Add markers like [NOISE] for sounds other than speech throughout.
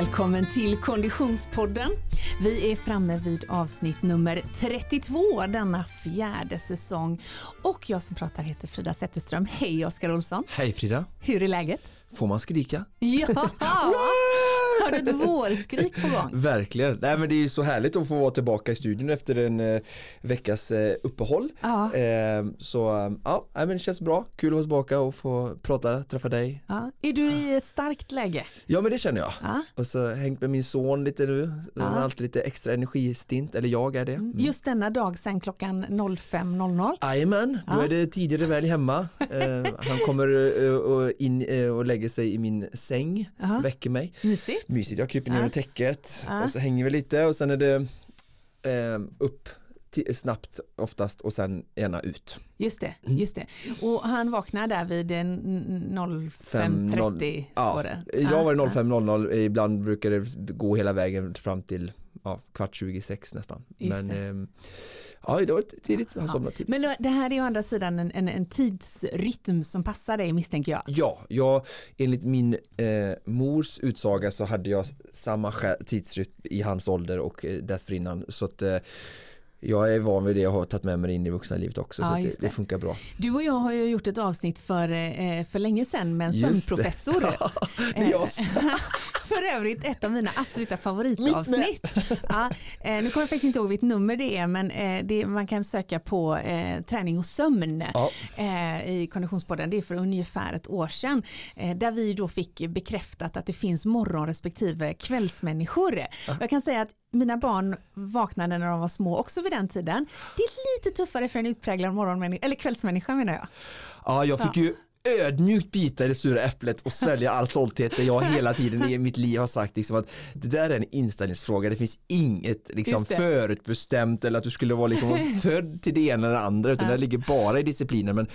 välkommen till Konditionspodden. Vi är framme vid avsnitt nummer 32 denna fjärde säsong. Och jag som pratar heter Frida Zetterström. Hej Oskar Olsson. Hej Frida. Hur är läget? Får man skrika? Ja! [LAUGHS] [LAUGHS] Har du ett vårskrik på gång? Verkligen. Nej, men det är så härligt att få vara tillbaka i studion efter en eh, veckas eh, uppehåll. Ja. Eh, så ja, men det känns bra. Kul att vara tillbaka och få prata, träffa dig. Ja. Är du i ett starkt läge? Ja men det känner jag. Ja. Och så hängt med min son lite nu. Han har alltid lite extra energistint, eller jag är det. Mm. Just denna dag sen klockan 05.00. Jajamän, då är det tidigare väl hemma. [LAUGHS] Eh, han kommer eh, in eh, och lägger sig i min säng, väcker mig. Mysigt. Mysigt, jag kryper ner under täcket och så hänger vi lite och sen är det eh, upp snabbt oftast och sen gärna ut. Just det, Mm. just det. Och han vaknar där vid en 05.30 Ja, idag var det Ja, 05.00, ibland brukar det gå hela vägen fram till ja, kvart 26 nästan. Just Men det. ehm, ja, idag var det tidigt, han Ja. somnade tidigt. Men då- det här är ju å andra sidan en, en, en tidsrytm som passar dig misstänker jag. Ja, jag, enligt min eh, mors utsaga så hade jag samma tidsrytm i hans ålder och eh, dessförinnan. Så att eh, jag är van vid det och har tagit med mig det in i vuxna livet också. Ja, så det, det. det funkar bra. Du och jag har ju gjort ett avsnitt för, eh, för länge sedan med en det. sömnprofessor. [LAUGHS] Det är jag. [LAUGHS] för övrigt ett av mina absoluta favoritavsnitt. Ja, eh, nu kommer jag faktiskt inte ihåg vilket nummer det är men eh, det, man kan söka på eh, träning och sömn Ja. eh, i Konditionspodden. Det är för ungefär ett år sedan eh, där vi då fick bekräftat att det finns morgon respektive kvällsmänniskor. Jag kan säga att mina barn vaknade när de var små också vid den tiden. Det är lite tuffare för en utpräglad morgonmänniska, eller kvällsmänniska menar jag. Ja, jag fick ju ödmjukt bita i det sura äpplet och svälja all stolthet där jag hela tiden i mitt liv har sagt liksom att det där är en inställningsfråga, det finns inget liksom förutbestämt eller att du skulle vara liksom [LAUGHS] född till det ena eller det andra utan Ja. det ligger bara i disciplinen. Men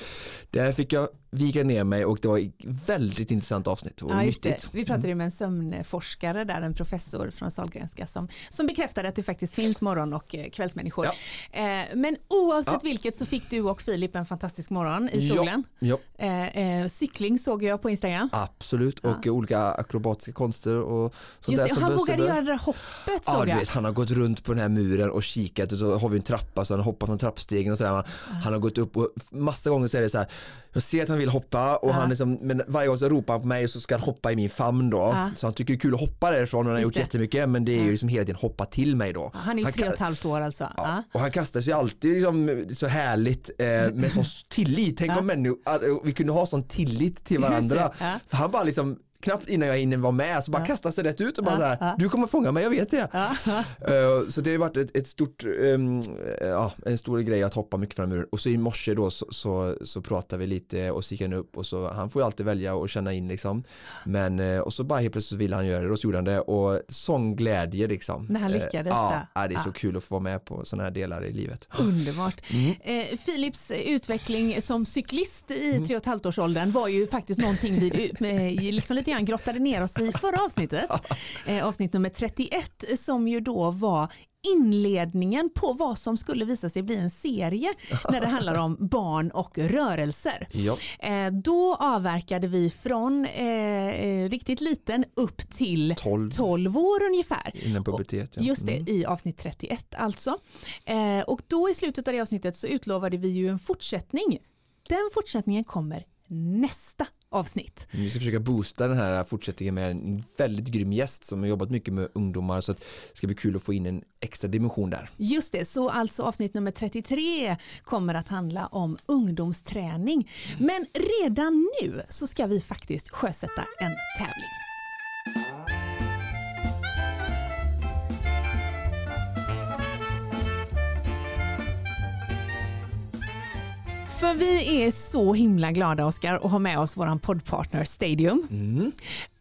där fick jag vika ner mig och det var ett väldigt intressant avsnitt och Ja, nyttigt. Vi pratade ju med en sömnforskare där, en professor från Sahlgrenska som, som bekräftade att det faktiskt finns morgon och eh, kvällsmänniskor. Eh, men oavsett Ja. vilket så fick du och Filip en fantastisk morgon i solen. Ja, Eh, eh, cykling såg jag på Instagram. absolut och olika akrobatiska konster och sånt Just det, han vågade göra det där hoppet Ja, såg jag. vet, han har gått runt på den här muren och kikat och så har vi en trappa så han hoppar från trappstegen och sådär. Han, han har gått upp och massa gånger så är det så här, jag ser att han vill hoppa och Ja. han liksom, men varje gång så ropar han på mig och så ska han hoppa i min famn då. Ja. Så han tycker det är kul att hoppa därifrån och han har Just gjort det. jättemycket men det är ju liksom hela tiden hoppa till mig då. Han är ju Han tre och ett halvt år alltså. Ja. Och han kastar sig alltid liksom så härligt eh, med sån [LAUGHS] tillit. Tänk om människor, vi kunde ha sån tillit till [LAUGHS] varandra. För han bara liksom knappt innan jag hinner vara med så bara Ja. kastar sig rätt ut och bara Ja, så här, ja. du kommer fånga mig, jag vet det. Ja. [LAUGHS] Eh, Så det har varit ett, ett stort, ehm, ja, en stor grej att hoppa mycket fram ur. Och så i morse då så, så, så pratade vi lite och så gick han upp och så, han får ju alltid välja och känna in liksom. Men, eh, och så bara helt plötsligt ville han göra det och så gjorde han det och sån glädje liksom. När han lyckades Ja, det är så kul att få vara med på sådana här delar i livet. Underbart. [GASPS] Mm. Philips utveckling som cyklist i Mm. tre och ett halvt års åldern var ju faktiskt någonting vi liksom lite grann grottade ner oss i förra avsnittet. [LAUGHS] Eh, avsnitt nummer 31 som ju då var inledningen på vad som skulle visa sig bli en serie [LAUGHS] när det handlar om barn och rörelser. Ja. Eh, då avverkade vi från eh, eh, riktigt liten upp till 12 12 år ungefär. innan pubertet. Ja. Just det, Mm. i avsnitt 31 alltså. Eh, och då i slutet av det avsnittet så utlovade vi ju en fortsättning. Den fortsättningen kommer nästa avsnitt. Vi ska försöka boosta den här fortsättningen med en väldigt grym gäst som har jobbat mycket med ungdomar så att det ska bli kul att få in en extra dimension där. Just det, så alltså avsnitt nummer 33 kommer att handla om ungdomsträning. Men redan nu så ska vi faktiskt sjösätta en tävling. För vi är så himla glada Oskar att ha med oss våran poddpartner Stadium. Mm.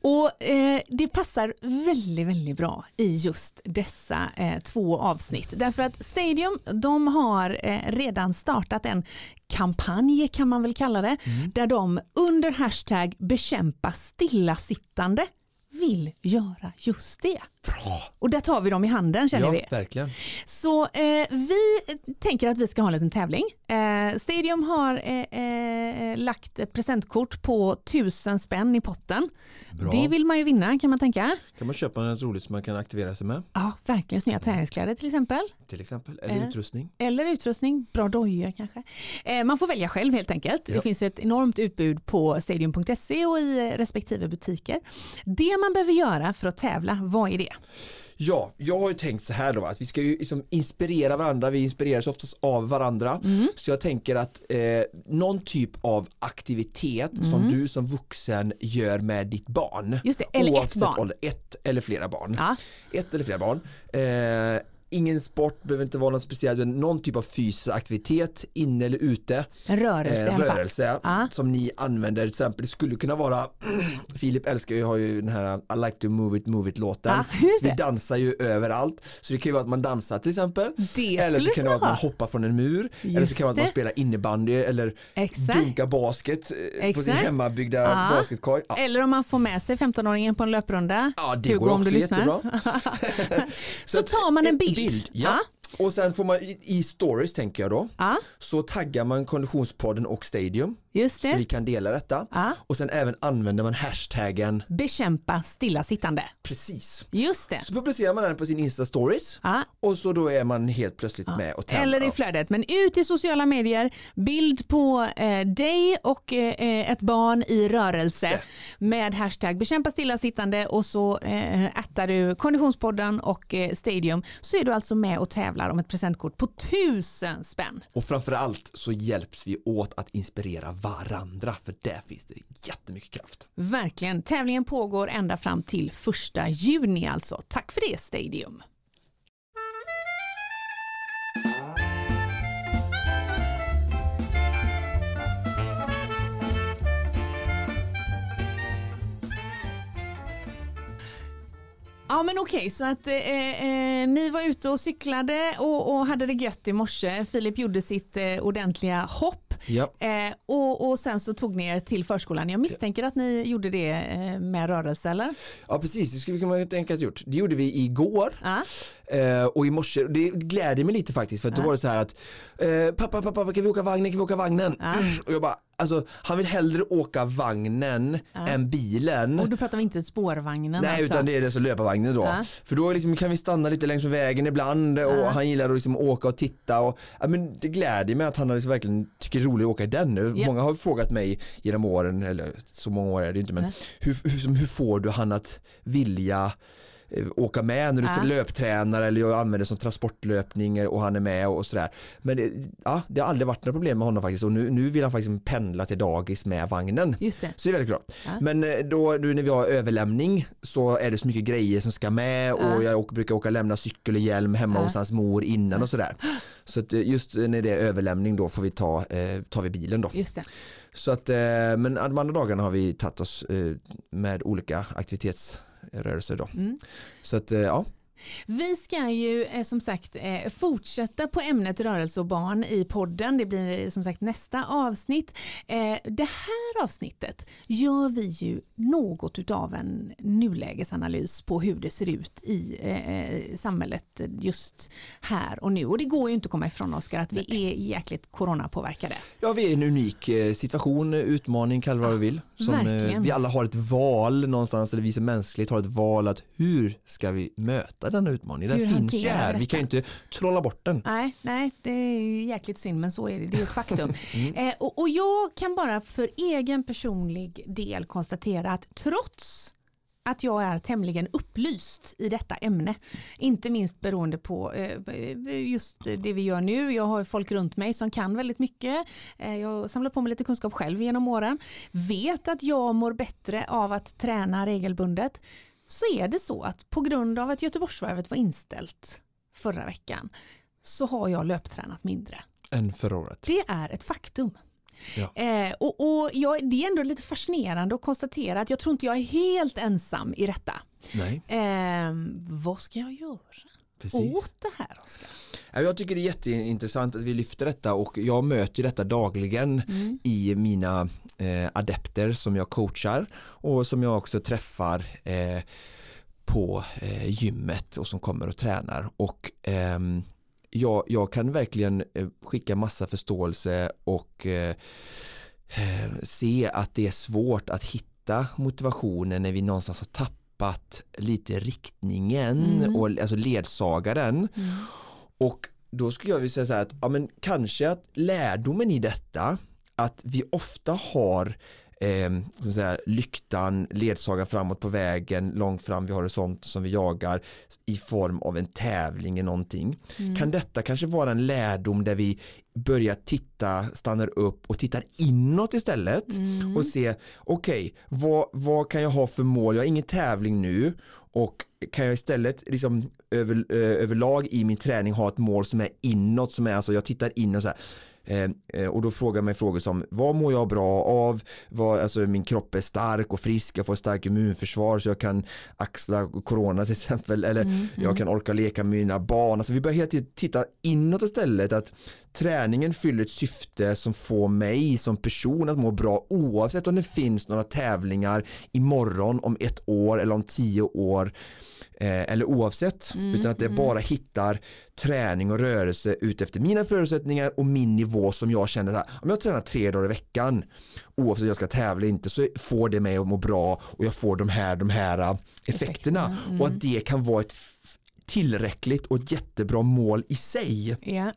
Och eh, det passar väldigt, väldigt bra i just dessa eh, två avsnitt. Därför att Stadium, de har eh, redan startat en kampanj kan man väl kalla det, där de under hashtag bekämpa stillasittande vill göra just det. Bra! Och där tar vi dem i handen känner ja, vi. verkligen. Så eh, vi tänker att vi ska ha en liten tävling. Eh, Stadium har eh, eh, lagt ett presentkort på tusen spänn i potten. Bra. Det vill man ju vinna kan man tänka. Kan man köpa något roligt som man kan aktivera sig med? Ja, verkligen snygga träningskläder till exempel. Till exempel, eller Eh. utrustning. Eller utrustning, bra dojor kanske. Eh, man får välja själv helt enkelt. Ja. Det finns ett enormt utbud på stadium.se och i respektive butiker. Det man behöver göra för att tävla, vad är det? Ja, jag har ju tänkt så här då att vi ska ju liksom inspirera varandra, vi inspireras oftast av varandra. Mm. Så jag tänker att eh, någon typ av aktivitet Mm. som du som vuxen gör med ditt barn. Just det, eller ett barn. Ålder, ett eller flera barn. Ja, Ett eller flera barn. Eh, ingen sport, behöver inte vara något speciellt, någon typ av fysisk aktivitet inne eller ute. en rörelse Eh, rörelse Ja. som ni använder, till exempel det skulle kunna vara [CLEARS THROAT] Filip älskar ju, har ju den här I like to move it, move it låten. Just så vi dansar ju överallt. Så det kan ju vara att man dansar till exempel. Det Eller så kan det vara att man hoppar från en mur. eller så Just kan det vara att man spelar innebandy eller Exakt. dunkar basket eh, på sin Exakt. hemmabyggda Ja. basketkorg. Ja. Eller om man får med sig 15-åringen på en löprunda. Ja, det Hugo, går om också du lyssnar. jättebra. [LAUGHS] [LAUGHS] Så tar man en eh, bild. ja. Och sen får man i stories tänker jag då, Ja, så taggar man Konditionspodden och Stadium just så vi det. kan dela detta. Ja. Och sen även använder man hashtaggen Bekämpa stillasittande. precis. Just det. Så publicerar man den på sin Insta stories Ja. och så då är man helt plötsligt med och tävlar. Eller i flödet, men ut i sociala medier, bild på eh, dig och eh, ett barn i rörelse Se. med hashtag bekämpa stillasittande och så eh, ättar du Konditionspodden och eh, Stadium så är du alltså med och tävlar om ett presentkort på tusen spänn. Och framförallt så hjälps vi åt att inspirera varandra för där finns det jättemycket kraft. Verkligen, tävlingen pågår ända fram till första juni alltså. Tack för det Stadium. Ja men okej, så att eh, eh, ni var ute och cyklade och, och hade det gött i morse. Filip gjorde sitt eh, ordentliga hopp Ja. eh, och, och sen så tog ni er till förskolan. Jag misstänker att ni gjorde det eh, med rörelse eller? ja precis, det skulle man ju att gjort. Det gjorde vi igår Ja. eh, och i morse, det gläder mig lite faktiskt för att då Ja. var det så här att eh, pappa, pappa, kan vi åka vagnen, kan vi åka vagnen? Ja. Och jag bara, alltså han vill hellre åka vagnen än bilen. Och då pratar vi inte spårvagnen Nej alltså. utan det är det som löparvagnen då. Ja. För då liksom, kan vi stanna lite längs med vägen ibland och Ja. han gillar att liksom åka och titta. Och, ja, men det gläder mig att han liksom verkligen tycker det är roligt att åka i den nu. Ja. Många har frågat mig genom åren, eller så många år är det inte men hur, hur, hur får du han att vilja åka med när du Ja. löptränar eller jag använder det som transportlöpning och han är med och sådär. Men det, ja, det har aldrig varit några problem med honom faktiskt och nu, nu vill han faktiskt pendla till dagis med vagnen. Just det. Så det är väldigt bra. Ja. Men eh, då nu när vi har överlämning så är det så mycket grejer som ska med och jag åker, brukar åka och lämna cykel och hjälm hemma hos hans mor innan och sådär. Så att eh, just när det är överlämning då får vi ta, eh, tar vi bilen då. Just det. Så att, eh, men de andra dagarna har vi tagit oss eh, med olika aktivitetsrörelser då. Mm. Så att eh, ja, Vi ska ju eh, som sagt eh, fortsätta på ämnet rörelse och barn i podden. Det blir eh, som sagt nästa avsnitt. Det här avsnittet gör vi ju något utav en nulägesanalys på hur det ser ut i samhället just här och nu. Och det går ju inte att komma ifrån Oskar att vi är jäkligt coronapåverkade. ja vi är i en unik situation, utmaning, kalla vad du vill. Som, verkligen. vi alla har ett val någonstans, eller vi som mänskligt har ett val att hur ska vi möta utmaning? Den Hur finns ju här, vi vi kan ju inte trolla bort den. Nej, nej, det är ju jäkligt synd men så är det, det är ett faktum. [LAUGHS] Mm. eh, och, och jag kan bara för egen personlig del konstatera att trots att jag är tämligen upplyst i detta ämne, inte minst beroende på eh, just det vi gör nu. Jag har folk runt mig som kan väldigt mycket. Eh, jag samlar på mig lite kunskap själv genom åren. Vet att jag mår bättre av att träna regelbundet. Så är det så att på grund av att Göteborgsvarvet var inställt förra veckan så har jag löptränat mindre. Än förra året. Det är ett faktum. Ja. Eh, och och jag, det är ändå lite fascinerande att konstatera att jag tror inte jag är helt ensam i detta. Nej, Eh, vad ska jag göra precis. åt det här Oskar? Ja, Jag tycker det är jätteintressant att vi lyfter detta och jag möter detta dagligen Mm. i mina adepter som jag coachar och som jag också träffar eh, på eh, gymmet och som kommer och tränar och ehm, jag, jag kan verkligen eh, skicka massa förståelse och eh, eh, se att det är svårt att hitta motivationen när vi någonstans har tappat lite riktningen Mm. och alltså ledsagaren Mm. och då skulle jag vilja säga så här att ja, men kanske att lärdomen i detta att vi ofta har eh, som säga, lyktan, ledsagaren framåt på vägen, långt fram vid horisont som vi jagar i form av en tävling i någonting. Mm. Kan detta kanske vara en lärdom där vi börjar titta, stannar upp och tittar inåt istället Mm. och se okej vad, vad kan jag ha för mål, jag har ingen tävling nu och kan jag istället liksom över, eh, överlag i min träning ha ett mål som är inåt som är alltså jag tittar in och så här Eh, eh, och då frågar jag mig frågor som vad mår jag bra av? Vad, alltså min kropp är stark och frisk, jag får ett starkt immunförsvar så jag kan axla corona till exempel eller Mm, jag kan orka leka med mina barn. Alltså vi börjar hela tiden titta inåt istället att träningen fyller ett syfte som får mig som person att må bra oavsett om det finns några tävlingar imorgon, om ett år eller om tio år eh, eller oavsett Mm, utan att det mm. bara hittar träning och rörelse utefter mina förutsättningar och min nivå som jag känner så här, om jag tränar tre dagar i veckan oavsett om jag ska tävla eller inte så får det mig att må bra och jag får de här, de här eh, effekterna Effekterna, mm. och att det kan vara ett tillräckligt och ett jättebra mål i sig. Ja.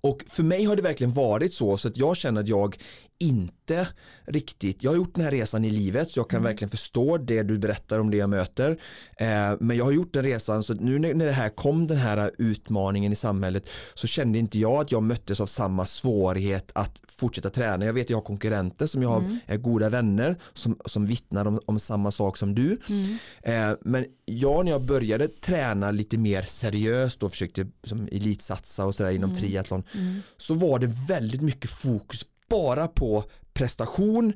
Och för mig har det verkligen varit så så att jag känner att jag inte riktigt, jag har gjort den här resan i livet så jag kan verkligen förstå det du berättar om det jag möter. Eh, men jag har gjort den resan så nu när, när det här kom den här utmaningen i samhället så kände inte jag att jag möttes av samma svårighet att fortsätta träna. Jag vet jag har konkurrenter som jag har är goda vänner som, som vittnar om, om samma sak som du. Mm. Eh, men jag när jag började träna lite mer seriöst och försökte som elitsatsa och sådär inom triathlon Mm. så var det väldigt mycket fokus bara på prestation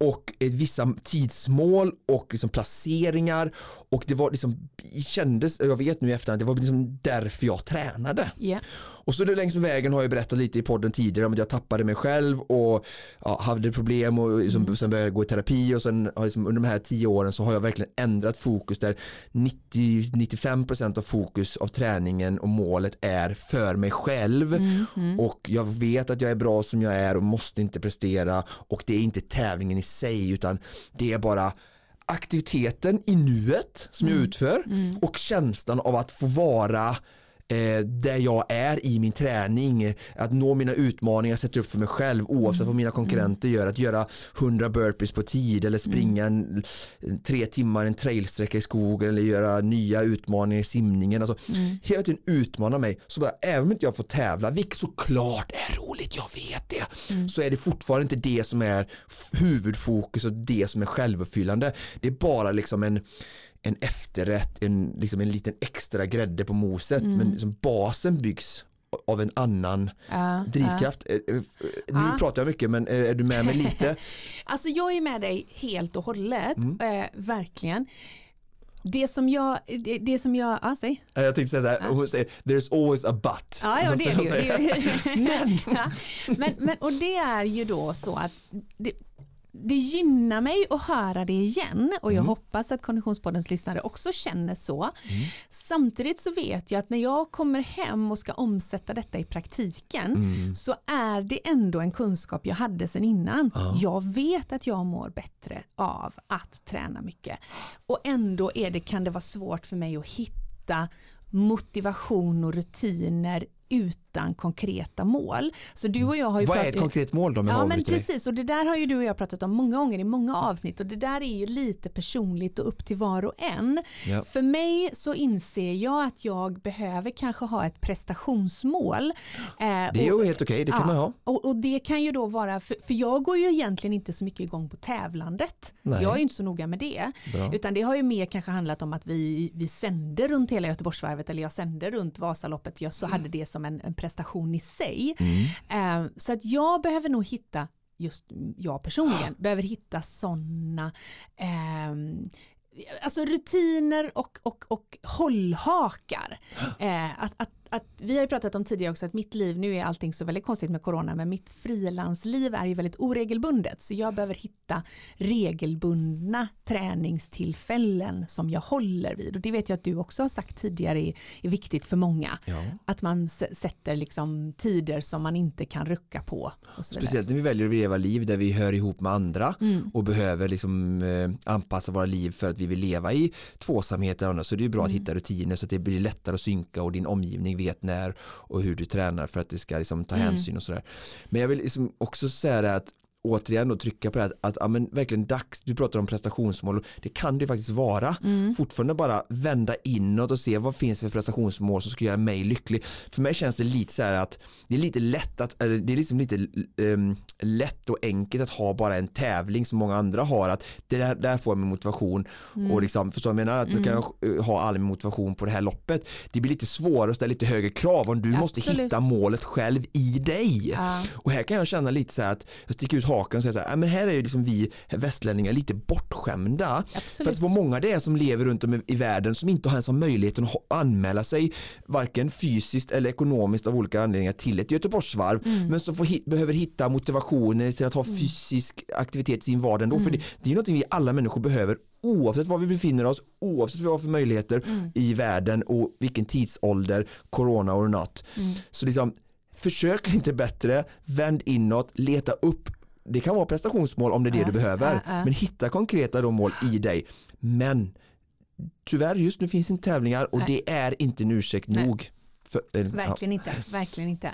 och vissa tidsmål och liksom placeringar och det var liksom kändes, jag vet nu i efterhand, det var liksom därför jag tränade. Yeah. Och så det längs med vägen har jag berättat lite i podden tidigare om att jag tappade mig själv och ja, hade problem och liksom, sen började jag gå i terapi och sen liksom, under de här tio åren så har jag verkligen ändrat fokus där 90-95% av fokus av träningen och målet är för mig själv Mm. Mm. och jag vet att jag är bra som jag är och måste inte prestera och det är inte tävlingen i sig utan det är bara aktiviteten i nuet som jag utför Mm. och känslan av att få vara eh, där jag är i min träning, att nå mina utmaningar sätter upp för mig själv oavsett vad mina konkurrenter gör, att göra 100 burpees på tid eller springa en, tre timmar en trailsträcka i skogen eller göra nya utmaningar i simningen. Alltså, Hela tiden utmana mig, så bara, även om inte jag får tävla, vilket såklart är roligt, jag vet det, så är det fortfarande inte det som är huvudfokus och det som är självuppfyllande. Det är bara liksom en en efterrätt, en, liksom en liten extra grädde på moset men liksom basen byggs av en annan Ja, drivkraft. Eh, Nu Ja. pratar jag mycket men eh, är du med mig lite? [LAUGHS] Alltså jag är med dig helt och hållet, Mm. verkligen. Det som jag, det, det som jag, ja säg. Jag tänkte säga så här, hon säger there's always a but. Ja, ja det är det ju. men. [LAUGHS] Ja, men, men, och det är ju då så att det, det gynnar mig att höra det igen och jag hoppas att Konditionspoddens lyssnare också känner så. Samtidigt så vet jag att när jag kommer hem och ska omsätta detta i praktiken Mm. så är det ändå en kunskap jag hade sedan innan. Jag vet att jag mår bättre av att träna mycket och ändå är det, kan det vara svårt för mig att hitta motivation och rutiner utan konkreta mål. Så du och jag har ju Vad är pratat- ett konkret mål då? Ja men precis och det där har ju du och jag pratat om många gånger i många avsnitt och det där är ju lite personligt och upp till var och en. Ja. För mig så inser jag att jag behöver kanske ha ett prestationsmål. Eh, Det är ju helt okej, det kan Ja, man ha. Och, och det kan ju då vara, för, för jag går ju egentligen inte så mycket igång på tävlandet. Nej. Jag är ju inte så noga med det. Bra. Utan det har ju mer kanske handlat om att vi, vi sände runt hela Göteborgsvarvet eller jag sände runt Vasaloppet. Jag så hade det som en, en prestation i sig. Mm. Eh, så att jag behöver nog hitta, just jag personligen, [GASPS] behöver hitta sådana ehm, Alltså rutiner och, och, och hållhakar. [GASPS] Eh, att, att, att vi har ju pratat om tidigare också att mitt liv, nu är allting så väldigt konstigt med corona, men mitt frilansliv är ju väldigt oregelbundet. Så jag behöver hitta regelbundna träningstillfällen som jag håller vid. Och det vet jag att du också har sagt tidigare är, är viktigt för många. Ja. Att man sätter liksom tider som man inte kan rucka på. Speciellt när vi väljer att leva liv där vi hör ihop med andra Mm. och behöver liksom eh, anpassa våra liv för att vi vill leva i tvåsamhet eller annat. så det är bra Mm. att hitta rutiner så att det blir lättare att synka och din omgivning vet när och hur du tränar för att det ska liksom ta Mm. hänsyn och sådär. Men jag vill liksom också säga det att återigen då trycka på det här, att ja, men verkligen dags, du pratar om prestationsmål, det kan det ju faktiskt vara. Mm. Fortfarande bara vända inåt och se vad finns det för prestationsmål som ska göra mig lycklig. För mig känns det lite så här att det är lite lätt att, eller det är liksom lite um, lätt och enkelt att ha bara en tävling som många andra har, att det där, där får jag min motivation Mm. och liksom, förstår du vad jag menar? Att nu kan jag eh, ha all min motivation på det här loppet. Det blir lite svårare att ställa lite högre krav om du måste Absolut. hitta målet själv i dig. Ja. Och här kan jag känna lite så här att jag sticker ut hakan och säger så här, "Ja, men här är ju liksom vi västlänningar lite bortskämda. För Absolut. att vad många det är som lever runt om i- världen som inte har ens har möjligheten att anmäla sig varken fysiskt eller ekonomiskt av olika anledningar till ett Göteborgsvarv Mm. men som får behöver hitta motivationen till att ha fysisk aktivitet i sin vardag ändå. För det, Mm. det är någonting vi alla människor behöver oavsett var vi befinner oss, oavsett vad vi har för möjligheter Mm. i världen och vilken tidsålder, corona or not. Mm. Så liksom, försök lite bättre, vänd inåt, leta upp det kan vara prestationsmål om det är det Ja, du behöver. ja, ja. Men hitta konkreta då mål i dig. Men tyvärr just nu finns inte tävlingar och Nej. det är inte en ursäkt Nej. nog. För, ja. Verkligen inte, verkligen inte.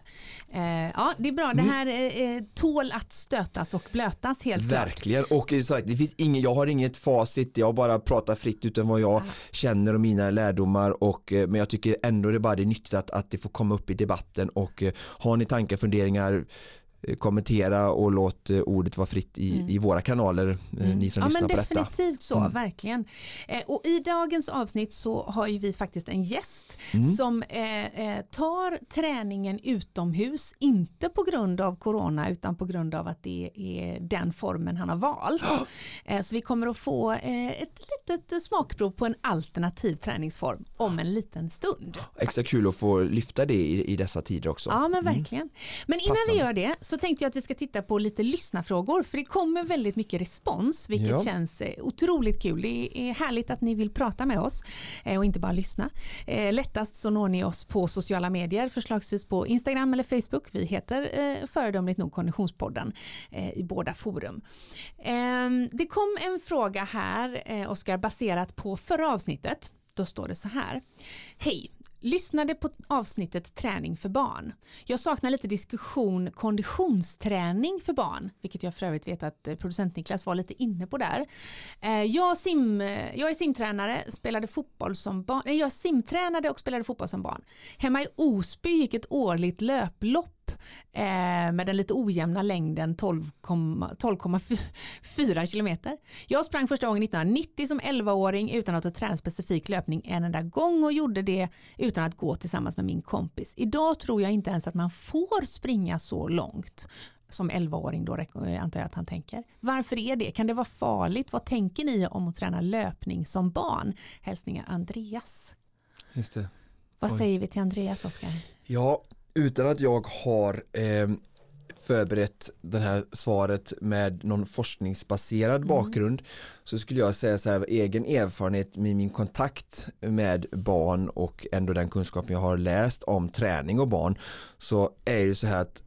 Eh, ja, det är bra. Det Mm. här eh, eh, tål att stötas och blötas helt klart. Verkligen och eh, sagt, det finns ingen, jag har inget facit, jag bara pratar fritt utan vad jag Ja. känner och mina lärdomar och, men jag tycker ändå det är bara det är nyttigt att, att det får komma upp i debatten och har ni tankar, funderingar kommentera och låt eh, ordet vara fritt i, Mm. i våra kanaler, eh, ni som ja, lyssnar men på detta. definitivt så, Mm. verkligen. Eh, och i dagens avsnitt så har ju vi faktiskt en gäst Mm. som eh, eh, tar träningen utomhus, inte på grund av corona utan på grund av att det är den formen han har valt. [GASPS] Eh, så vi kommer att få eh, ett litet smakprov på en alternativ träningsform om en liten stund. Extra kul att få lyfta det i, i dessa tider också. Ja men verkligen. Men innan vi Passande. gör det så tänkte jag att vi ska titta på lite lyssnarfrågor för det kommer väldigt mycket respons vilket Ja. känns eh, otroligt kul. Det är härligt att ni vill prata med oss eh, och inte bara lyssna. Eh, Lättast så når ni oss på sociala medier, förslagsvis på Instagram eller Facebook. Vi heter föredömligt nog Konditionspodden i båda forum. Ehm, Det kom en fråga här, Oskar, baserat på förra avsnittet. Då står det så här. Hej! Lyssnade på avsnittet träning för barn. Jag saknar lite diskussion konditionsträning för barn, vilket jag för övrigt vet att eh, producent Niklas var lite inne på där. Eh, jag, sim, eh, jag är simtränare, spelade fotboll som barn. Nej, jag simtränade och spelade fotboll som barn. Hemma i Osby gick ett årligt löplopp eh, med den lite ojämna längden 12,4 12,4 kilometer. Jag sprang första gången 1990 som 11-åring utan att ha tränat specifik löpning en enda gång och gjorde det utan att gå tillsammans med min kompis. Idag tror jag inte ens att man får springa så långt som 11-åring då rek- antar jag att han tänker. Varför är det? Kan det vara farligt? Vad tänker ni om att träna löpning som barn? Hälsningar Andreas. Just det. Vad Oj. säger vi till Andreas Oskar? Ja, utan att jag har eh, förberett det här svaret med någon forskningsbaserad Mm. bakgrund så skulle jag säga så här, egen erfarenhet med min kontakt med barn och ändå den kunskapen jag har läst om träning och barn så är det så här att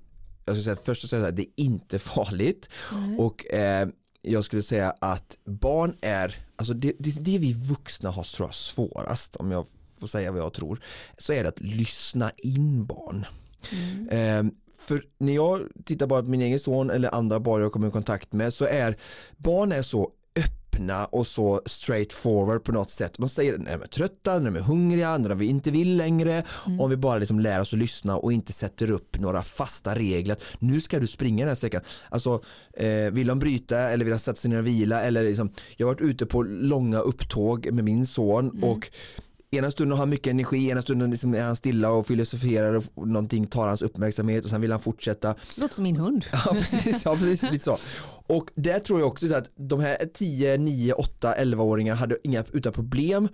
jag skulle säga först så säga att det är inte [LAUGHS] farligt Mm. och eh, jag skulle säga att barn är, alltså det, det, det vi vuxna har tror jag svårast om jag får säga vad jag tror, så är det att lyssna in barn. Mm. Eh, för när jag tittar bara på min egen son eller andra barn jag kommer i kontakt med så är barn är så öppna och så straight forward på något sätt. Man säger när de är trötta, när de är hungriga, när de inte vill längre. Mm. Om vi bara liksom lär oss att lyssna och inte sätter upp några fasta regler. Nu ska du springa den här sträckan. Alltså, eh, vill de bryta eller vill de sätta sig ner och vila? Eller liksom, jag har varit ute på långa upptåg med min son Mm. och Ena stunden har han mycket energi, ena stunden liksom är han stilla och filosoferar och någonting tar hans uppmärksamhet och sen vill han fortsätta. Låter som min hund. [LAUGHS] Ja precis, ja, precis lite så. Och där tror jag också så att de här 10, 9, 8, 11-åringar hade inga utan problem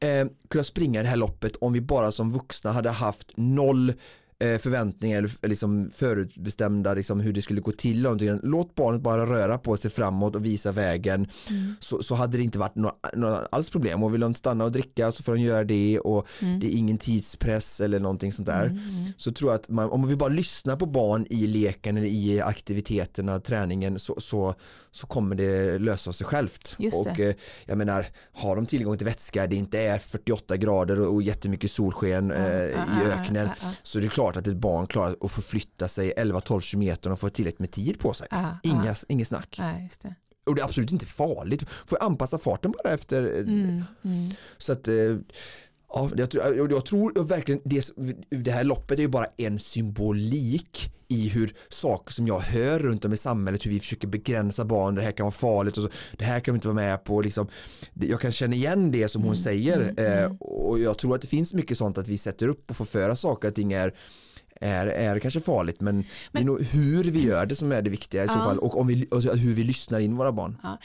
eh, kunnat springa det här loppet om vi bara som vuxna hade haft noll förväntningar eller liksom förutbestämda liksom hur det skulle gå till. Låt barnet bara röra på sig framåt och visa vägen mm. så, så hade det inte varit några, några alls problem och vill de stanna och dricka så får de göra det och mm. det är ingen tidspress eller någonting sånt där. Mm. mm. Så tror jag att man, om vi bara lyssnar på barn i leken eller i aktiviteterna, träningen så, så, så kommer det lösa sig självt. Och eh, jag menar, har de tillgång till vätska, det inte är 48 grader och, och jättemycket solsken eh, i öknen så det är klart klart att ett barn klarar att förflytta sig 11-12 km och få tillräckligt med tid på sig. Ah, Inga, ah. Inget snack. Nej, det. Och det är absolut inte farligt. Får anpassa farten bara efter. Mm, mm. Så att eh, Ja, jag tror, jag tror verkligen det, det här loppet är ju bara en symbolik i hur saker som jag hör runt om i samhället, hur vi försöker begränsa barn, det här kan vara farligt och så, det här kan vi inte vara med på. Liksom, jag kan känna igen det som hon mm, säger mm, eh, och jag tror att det finns mycket sånt att vi sätter upp och får föra saker och ting är är, är kanske farligt men, men, det är nog hur vi gör det som är det viktiga i ja. så fall och, om vi, och hur vi lyssnar in våra barn. Ja.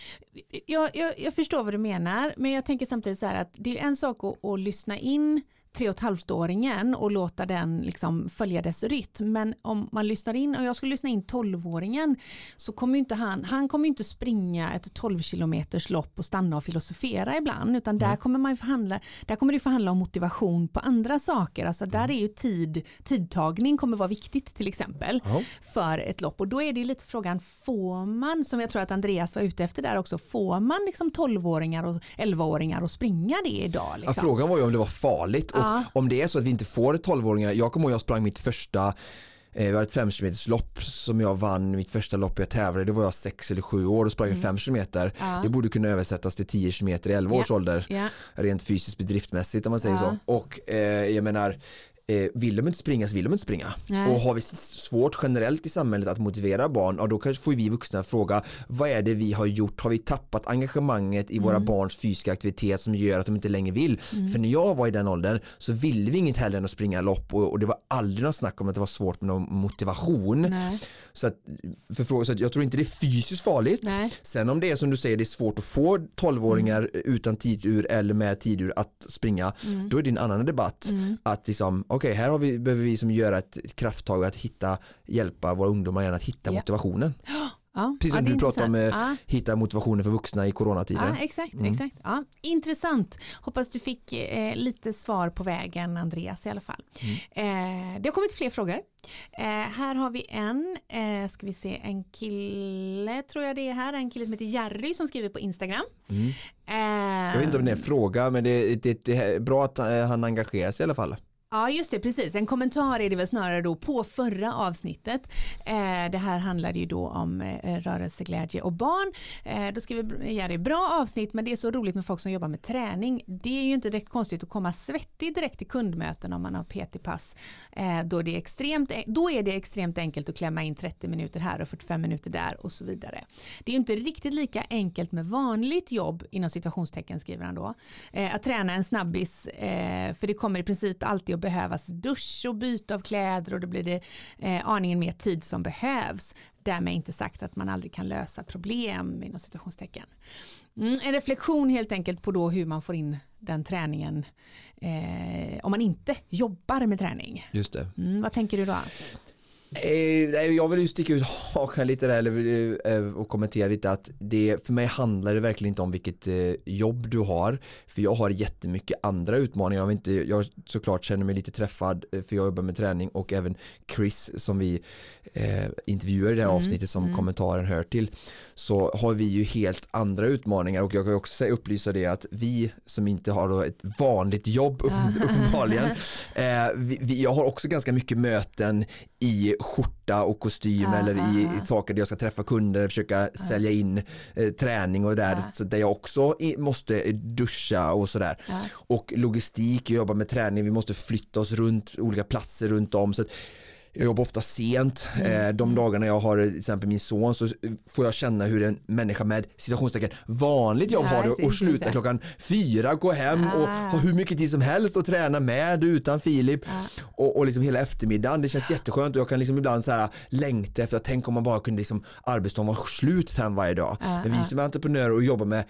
Jag, jag, jag, förstår vad du menar men jag tänker samtidigt så här att det är en sak att, att lyssna in tre och ett halvt-åringen och låta den liksom följa dess rytm. Men om man lyssnar in, och jag skulle lyssna in tolvåringen, så kommer inte han, han kommer inte springa ett 12 kilometers lopp och stanna och filosofera ibland, utan där mm. kommer man förhandla, där kommer det förhandla om motivation på andra saker. Alltså där mm. är ju tid, tidtagning kommer vara viktigt till exempel mm. för ett lopp. Och då är det lite frågan, får man, som jag tror att Andreas var ute efter där också, får man liksom 12-åringar och 11-åringar att springa det idag? Liksom? Ja, frågan var ju om det var farligt Ja. Om det är så att vi inte får 12-åringar, jag kommer ihåg jag sprang mitt första eh, var ett 5 km lopp som jag vann mitt första lopp jag tävlade. Det var jag 6 eller 7 år och sprang mm. 5 km. Ja. Det borde kunna översättas till 10 km i 11 års ålder. Ja. Rent fysiskt bedriftmässigt om man säger ja. så. Och eh, jag menar eh, vill de inte springa så vill de inte springa. Nej. Och har vi svårt generellt i samhället att motivera barn, ja, då kanske får vi vuxna fråga vad är det vi har gjort? Har vi tappat engagemanget i våra mm. barns fysiska aktivitet som gör att de inte längre vill? Mm. För när jag var i den åldern så ville vi inget hellre än att springa lopp och, och det var aldrig något snack om att det var svårt med någon motivation. Nej. Så, att, för fråga, så att jag tror inte det är fysiskt farligt. Nej. Sen om det är som du säger, det är svårt att få 12-åringar mm. utan tidur eller med tidur att springa, mm. då är det en annan debatt. Mm. Att liksom, okej okay, här har vi, behöver vi som göra ett krafttag att hitta, hjälpa våra ungdomar att hitta ja. motivationen. [GASPS] Ja, Precis som ja, du pratade om, ja. hitta motivationen för vuxna i coronatider. Ja, exakt, mm. exakt. Ja, intressant. Hoppas du fick eh, lite svar på vägen Andreas i alla fall. Mm. Eh, det har kommit fler frågor. Eh, här har vi en, eh, ska vi se, en kille tror jag det är här, en kille som heter Jerry som skriver på Instagram. Mm. jag vet inte om det är en fråga men det, det, det är bra att eh, han engagerar sig i alla fall. Ja just det, precis. En kommentar är det väl snarare då på förra avsnittet. Eh, det här handlade ju då om eh, rörelseglädje och barn. Eh, då göra det bra avsnitt men det är så roligt med folk som jobbar med träning. Det är ju inte direkt konstigt att komma svettig direkt till kundmöten om man har PT-pass. Eh, då, det är extremt, då är det extremt enkelt att klämma in 30 minuter här och 45 minuter där och så vidare. Det är ju inte riktigt lika enkelt med vanligt jobb inom situationstecken skriver han då. Eh, att träna en snabbis, eh, för det kommer i princip alltid att behövas dusch och byte av kläder och då blir det eh, aningen mer tid som behövs. Därmed inte sagt att man aldrig kan lösa problem inom situationstecken. Mm, en reflektion helt enkelt på då hur man får in den träningen eh, om man inte jobbar med träning. Just det. Mm, vad tänker du då? Eh, jag vill ju sticka ut hakan lite där eh, och kommentera lite att det, för mig handlar det verkligen inte om vilket eh, jobb du har. För jag har jättemycket andra utmaningar. Jag, inte, jag såklart känner mig lite träffad för jag jobbar med träning och även Chris som vi eh, intervjuar i det här mm, avsnittet som mm. kommentaren hör till. Så har vi ju helt andra utmaningar. Och jag kan också upplysa det att vi som inte har ett vanligt jobb uppenbarligen [LAUGHS] eh, vi, vi, jag har också ganska mycket möten i skjorta och kostym ah, eller i, i, saker där jag ska träffa kunder, försöka ah. sälja in eh, träning och där, så där jag också i, måste duscha och sådär. Och logistik, jag jobbar med träning, vi måste flytta oss runt olika platser runt om. Så jag jobbar ofta sent. Mm. Eh, de dagarna jag har till exempel min son så får jag känna hur en människa med situationstecken vanligt jobb har det och sluta klockan fyra, gå hem ah. och ha hur mycket tid som helst och träna med utan Filip ah. och, och liksom hela eftermiddagen. Det känns jätteskönt och jag kan liksom ibland så här längta efter att tänk om man bara kunde liksom arbetsdagen vara slut fem varje dag. Ah. Men vi som är entreprenörer och jobbar med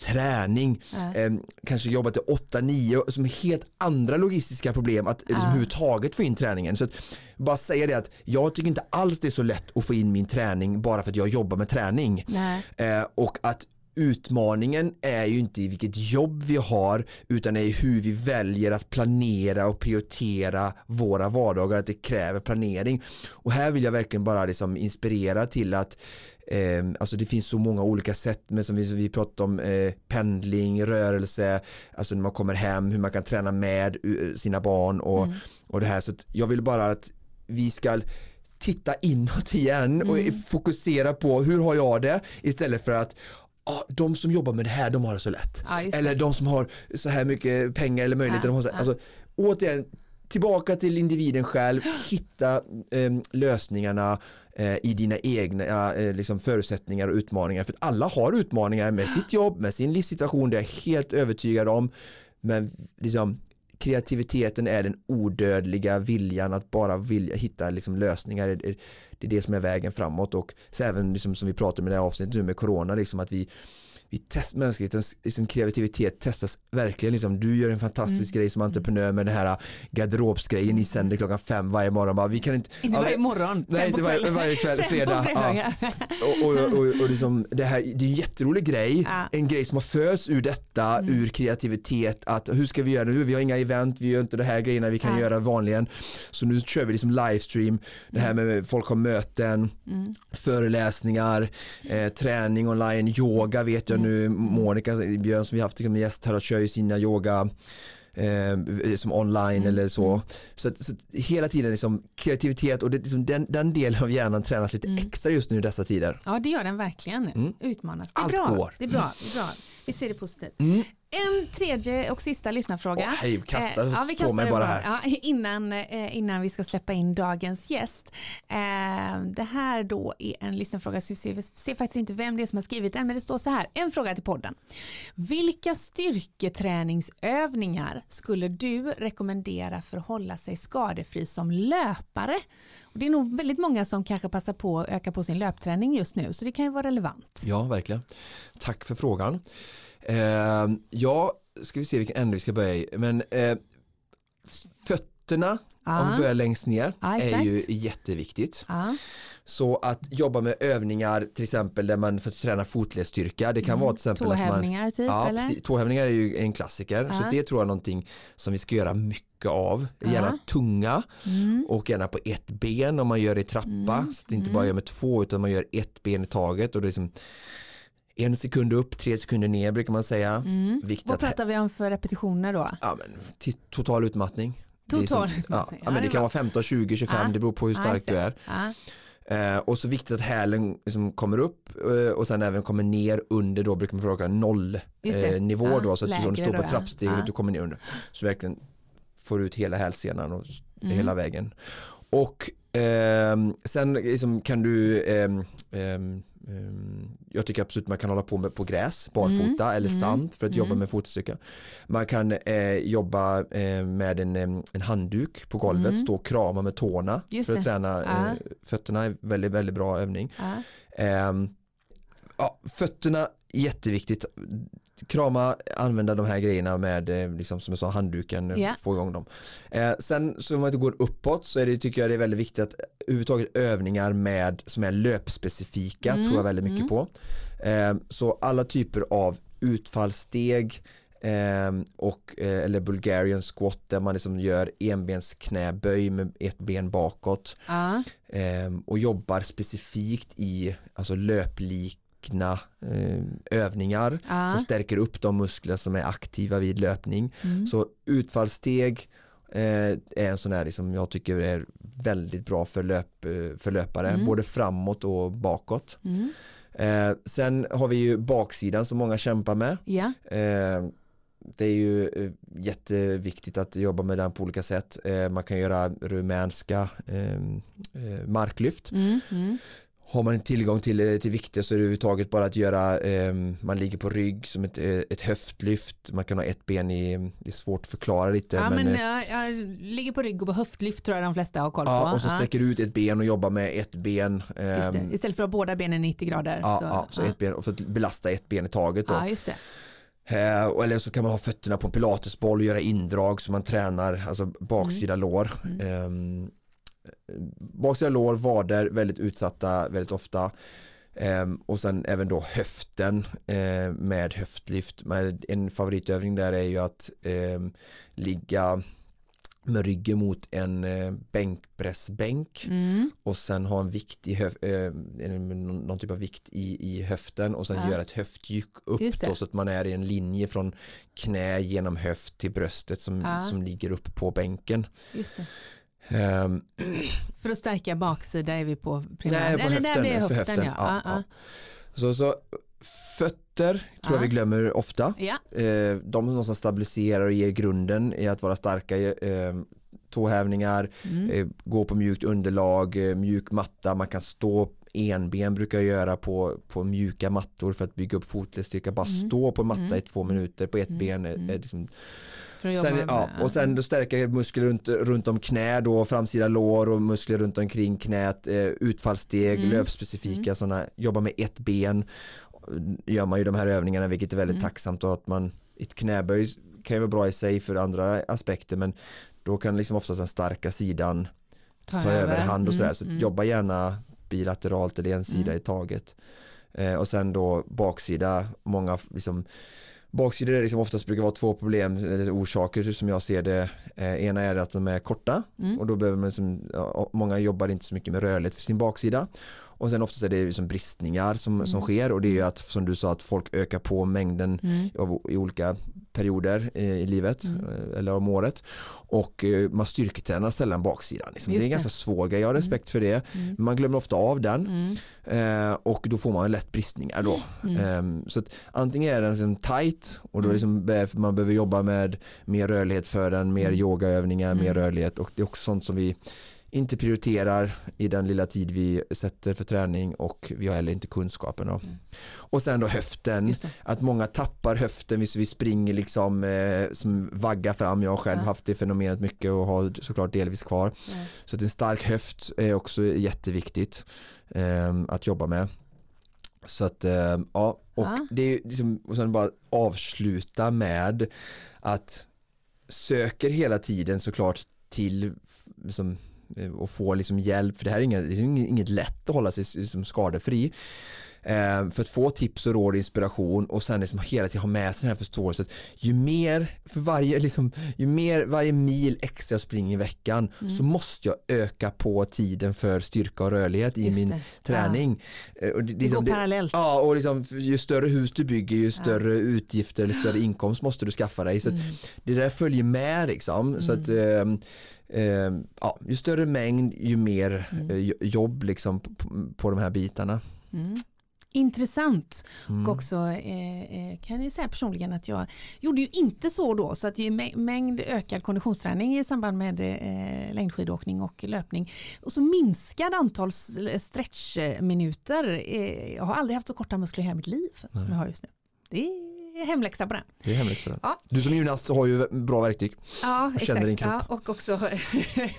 träning, Ja. eh, kanske jobba till 8-9 som helt andra logistiska problem att liksom, Ja. överhuvudtaget få in träningen. Så att, bara säga det att jag tycker inte alls det är så lätt att få in min träning bara för att jag jobbar med träning. Eh, och att utmaningen är ju inte i vilket jobb vi har utan är i hur vi väljer att planera och prioritera våra vardagar, att det kräver planering. Och här vill jag verkligen bara liksom inspirera till att eh, alltså det finns så många olika sätt, men som vi, vi pratade om eh, pendling, rörelse, alltså när man kommer hem, hur man kan träna med eh, sina barn och, Mm. och det här. Så jag vill bara att vi ska titta inåt igen och Mm. fokusera på hur har jag det istället för att ah, de som jobbar med det här de har det så lätt. Ja. Eller de som har så här mycket pengar eller möjligheter. Ja, de har så, ja. alltså, återigen, tillbaka till individen själv, hitta eh, lösningarna eh, i dina egna eh, liksom förutsättningar och utmaningar. För att alla har utmaningar med sitt jobb, med sin livssituation, det är jag helt övertygad om. Men liksom, kreativiteten är den odödliga viljan att bara vilja hitta liksom lösningar. Det är- Det är det som är vägen framåt och så även liksom som vi pratade med det här avsnittet nu med corona, liksom att vi vi test, mänsklighetens liksom, kreativitet testas verkligen. Liksom, du gör en fantastisk Mm. grej som entreprenör med den här garderobsgrejen ni sänder klockan fem varje morgon. Bara, vi kan inte, Inte varje men- morgon. Nej, inte varje, varje kväll, fredag. Ja. fredagar. Och, och, och, och liksom, det, här, det är en jätterolig grej, Ja. en grej som har föds ur detta, Mm. ur kreativitet, att hur ska vi göra nu? Vi har inga event, vi gör inte det här grejerna vi kan Ja. göra vanligen. Så nu kör vi liksom livestream, det här med folk har möten, Mm. föreläsningar, eh, träning online, yoga vet jag Mm. Nu, Monica Björn som vi haft som gäst här och kör ju sina yoga eh, som online Mm. eller så. Så, att, så att hela tiden liksom kreativitet och det, liksom den, den delen av hjärnan tränas lite Mm. extra just nu i dessa tider. Ja det gör den verkligen. Mm. Utmanas. Det är Allt bra. går. Det är bra. Det är bra. Vi ser det positivt. En tredje och sista lyssnarfråga. Åh, hej, kasta Eh, ja, vi på mig bara bara. här. Ja, innan, eh, innan vi ska släppa in dagens gäst. Eh, det här då är en lyssnarfråga, så vi ser, vi ser faktiskt inte vem det är som har skrivit den, men det står så här. En fråga till podden. Vilka styrketräningsövningar skulle du rekommendera för att hålla sig skadefri som löpare? Och det är nog väldigt många som kanske passar på att öka på sin löpträning just nu, så det kan ju vara relevant. Ja, verkligen. Tack för frågan. Eh, ja, ska vi se vilken ände vi ska börja i. Men eh, fötterna, Ja. om vi börjar längst ner, Ja, är ju jätteviktigt. Ja. Så att jobba med övningar till exempel där man får träna fotledsstyrka. Det kan vara till exempel att man typ Ja, eller? precis. Tåhävningar är ju en klassiker. Så det tror jag är någonting som vi ska göra mycket av. Gärna tunga Mm. och gärna på ett ben om man gör det i trappa. Mm. Så att det inte Mm. bara gör med två utan man gör ett ben i taget. Och det är liksom en sekund upp, tre sekunder ner brukar man säga. Mm. Viktigt Vad pratar vi om för repetitioner då? ja, men, total utmattning. Total som- utmattning. Ja, ja, men det det kan var- vara 15, 20, 25, Ja. det beror på hur stark just du är. Ja. Eh, och så viktigt att hälen liksom kommer upp eh, och sen även kommer ner under då brukar man prata noll Just det. eh, då så att du, om du lägre står på trappsteget Ja. du kommer ner under. Så verkligen får ut hela hälsenan och Mm. hela vägen. Och ehm, sen liksom kan du ehm, ehm, ehm, jag tycker absolut man kan hålla på med på gräs, barfota eller Mm. sand för att jobba Mm. med fotstyrka. Man kan eh, jobba eh, med en, em, en handduk på golvet, Mm. stå och krama med tårna Just för att det. träna Ja. eh, fötterna är väldigt, väldigt bra övning. Ja. Ehm, ja, fötterna, jätteviktigt. Krama, använda de här grejerna med, eh, liksom, som jag sa, handduken, Ja. få igång dem. Eh, sen så om man inte går uppåt så är det, tycker jag det är väldigt viktigt att överhuvudtaget övningar med, som är löpspecifika Mm, tror jag väldigt mycket mm. på. Eh, så alla typer av utfallssteg eh, och, eh, eller Bulgarian squat där man liksom gör enbensknäböj med ett ben bakåt Ja. eh, och jobbar specifikt i alltså löplikna eh, övningar Ja. som stärker upp de muskler som är aktiva vid löpning. Mm. Så utfallssteg eh, är en sån här som jag tycker är väldigt bra för, löp, eh, för löpare, Mm. både framåt och bakåt. Mm. Eh, sen har vi ju baksidan som många kämpar med. Ja. Eh, det är ju eh, jätteviktigt att jobba med den på olika sätt. Eh, man kan göra rumänska marklyft. Mm. Mm. Har man tillgång till, eh, till vikter så är det överhuvudtaget bara att göra, eh, man ligger på rygg som ett, eh, ett höftlyft, man kan ha ett ben i, det är svårt att förklara lite. Ja, men, eh, jag, ligger på rygg och på höftlyft tror jag de flesta har koll på. ja, och så sträcker du ut ett ben och jobbar med ett ben. Eh, just det. Istället för att ha båda benen 90 grader. Ja, så, ja, så ett ben och för att belasta ett ben i taget då. ja, just det. Eh, eller så kan man ha fötterna på pilatesboll och göra indrag så man tränar alltså baksida lår. Ehm, baksida lår, vader väldigt utsatta väldigt ofta. Ehm, och sen även då höften eh, med höftlyft. Men en favoritövning där är ju att ehm, ligga med ryggen mot en eh, bänkpressbänk Mm. och sen ha en vikt i höf, eh, någon typ av vikt i, i höften och sen Ja. göra ett höftdjup upp då, så att man är i en linje från knä genom höft till bröstet som, Ja. som ligger upp på bänken. Just det. Ehm, [CLEARS THROAT] För att stärka baksida är vi på primär. Nej, på Eller höften, där höften, höften, ja. ja, Ja, så, så fötter tror jag Ja. vi glömmer ofta. Eh, de som någonstans stabiliserar och ger grunden i att vara starka eh, tåhävningar, Mm. eh, gå på mjukt underlag, eh, mjuk matta, man kan stå enben brukar jag göra på, på mjuka mattor för att bygga upp fotledsstyrka, bara Mm. stå på matta Mm. i två minuter på ett Mm. ben är, Mm. är liksom att jobba Sen, ja, och sen då stärka muskler runt, runt om knä då, framsida lår och muskler runt omkring knät, eh, utfallssteg, Mm. löpspecifika Mm. sådana, jobba med ett ben gör man ju de här övningarna vilket är väldigt Mm. tacksamt och att man ett knäböj kan ju vara bra i sig för andra aspekter men då kan liksom oftast den starka sidan ta överhand och sådär Mm, så mm. jobba gärna bilateralt eller en sida Mm. i taget eh, och sen då baksida många liksom Baksidor är liksom oftast brukar vara två problem eller orsaker som jag ser det. Eh, ena är att de är korta Mm. och då behöver man liksom, ja, många jobbar inte så mycket med rörlighet för sin baksida. Och sen oftast är det liksom bristningar som, som Mm. sker och det är ju att som du sa att folk ökar på mängden Mm. av, i olika perioder i, livet Mm. eh, eller om året och eh, man styrketränar sällan baksidan. Liksom. Det är en ganska svår grej, jag har respekt för det. Mm. Men man glömmer ofta av den Mm. eh, och då får man lätt bristningar då. Mm. Ehm, så antingen är den liksom tight och då Mm. liksom man behöver jobba med mer rörlighet för den, mer Mm. yogaövningar, mer Mm. rörlighet och det är också sånt som vi inte prioriterar i den lilla tid vi sätter för träning och vi har heller inte kunskapen. Då. Mm. Och sen då höften, att många tappar höften vi springer liksom eh, som vaggar fram. Jag har själv Ja. haft det fenomenet mycket och har såklart delvis kvar. Ja. Så att en stark höft är också jätteviktigt eh, att jobba med. Så att eh, ja, och Ja. det är liksom, och sen bara avsluta med att söker hela tiden såklart till liksom, och få liksom hjälp för det här är inget, det är inget, lätt att hålla sig liksom skadefri. Eh, för att få tips och råd och inspiration och sen liksom hela tiden ha med sig den här förståelsen. Ju mer, för varje, liksom, ju mer varje mil extra jag springer i veckan Mm. så måste jag öka på tiden för styrka och rörlighet i Just min det. träning. Eh, Och det, Det liksom, går det, parallellt. Ja, och liksom, ju större hus du bygger ju större utgifter eller större inkomst måste du skaffa dig. Så Mm. det där följer med liksom. Så att, eh, eh, ja, ju större mängd ju mer Mm. eh, jo- jobb liksom på, på de här bitarna. Mm. Intressant. Mm. Och också eh, eh, kan jag säga personligen att jag gjorde ju inte så då så att ju mä- mängd ökad konditionsträning i samband med eh, längdskidåkning och löpning och så minskad antal stretchminuter. Eh, jag har aldrig haft så korta muskler i hela mitt liv som Nej. jag har just nu. Det är hemläxa på den. Det är hemligt för den. Ja. Du som gymnast har ju bra verktyg. Ja, känner din exakt. kropp. Ja, och också,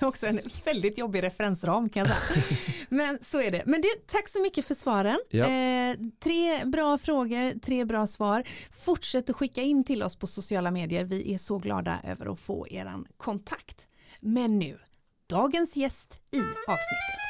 [LAUGHS] också en väldigt jobbig referensram kan jag säga. [LAUGHS] Men så är det. Men du, tack så mycket för svaren. Ja. Eh, tre bra frågor, tre bra svar. Fortsätt att skicka in till oss på sociala medier. Vi är så glada över att få er kontakt. Men nu, dagens gäst i avsnittet.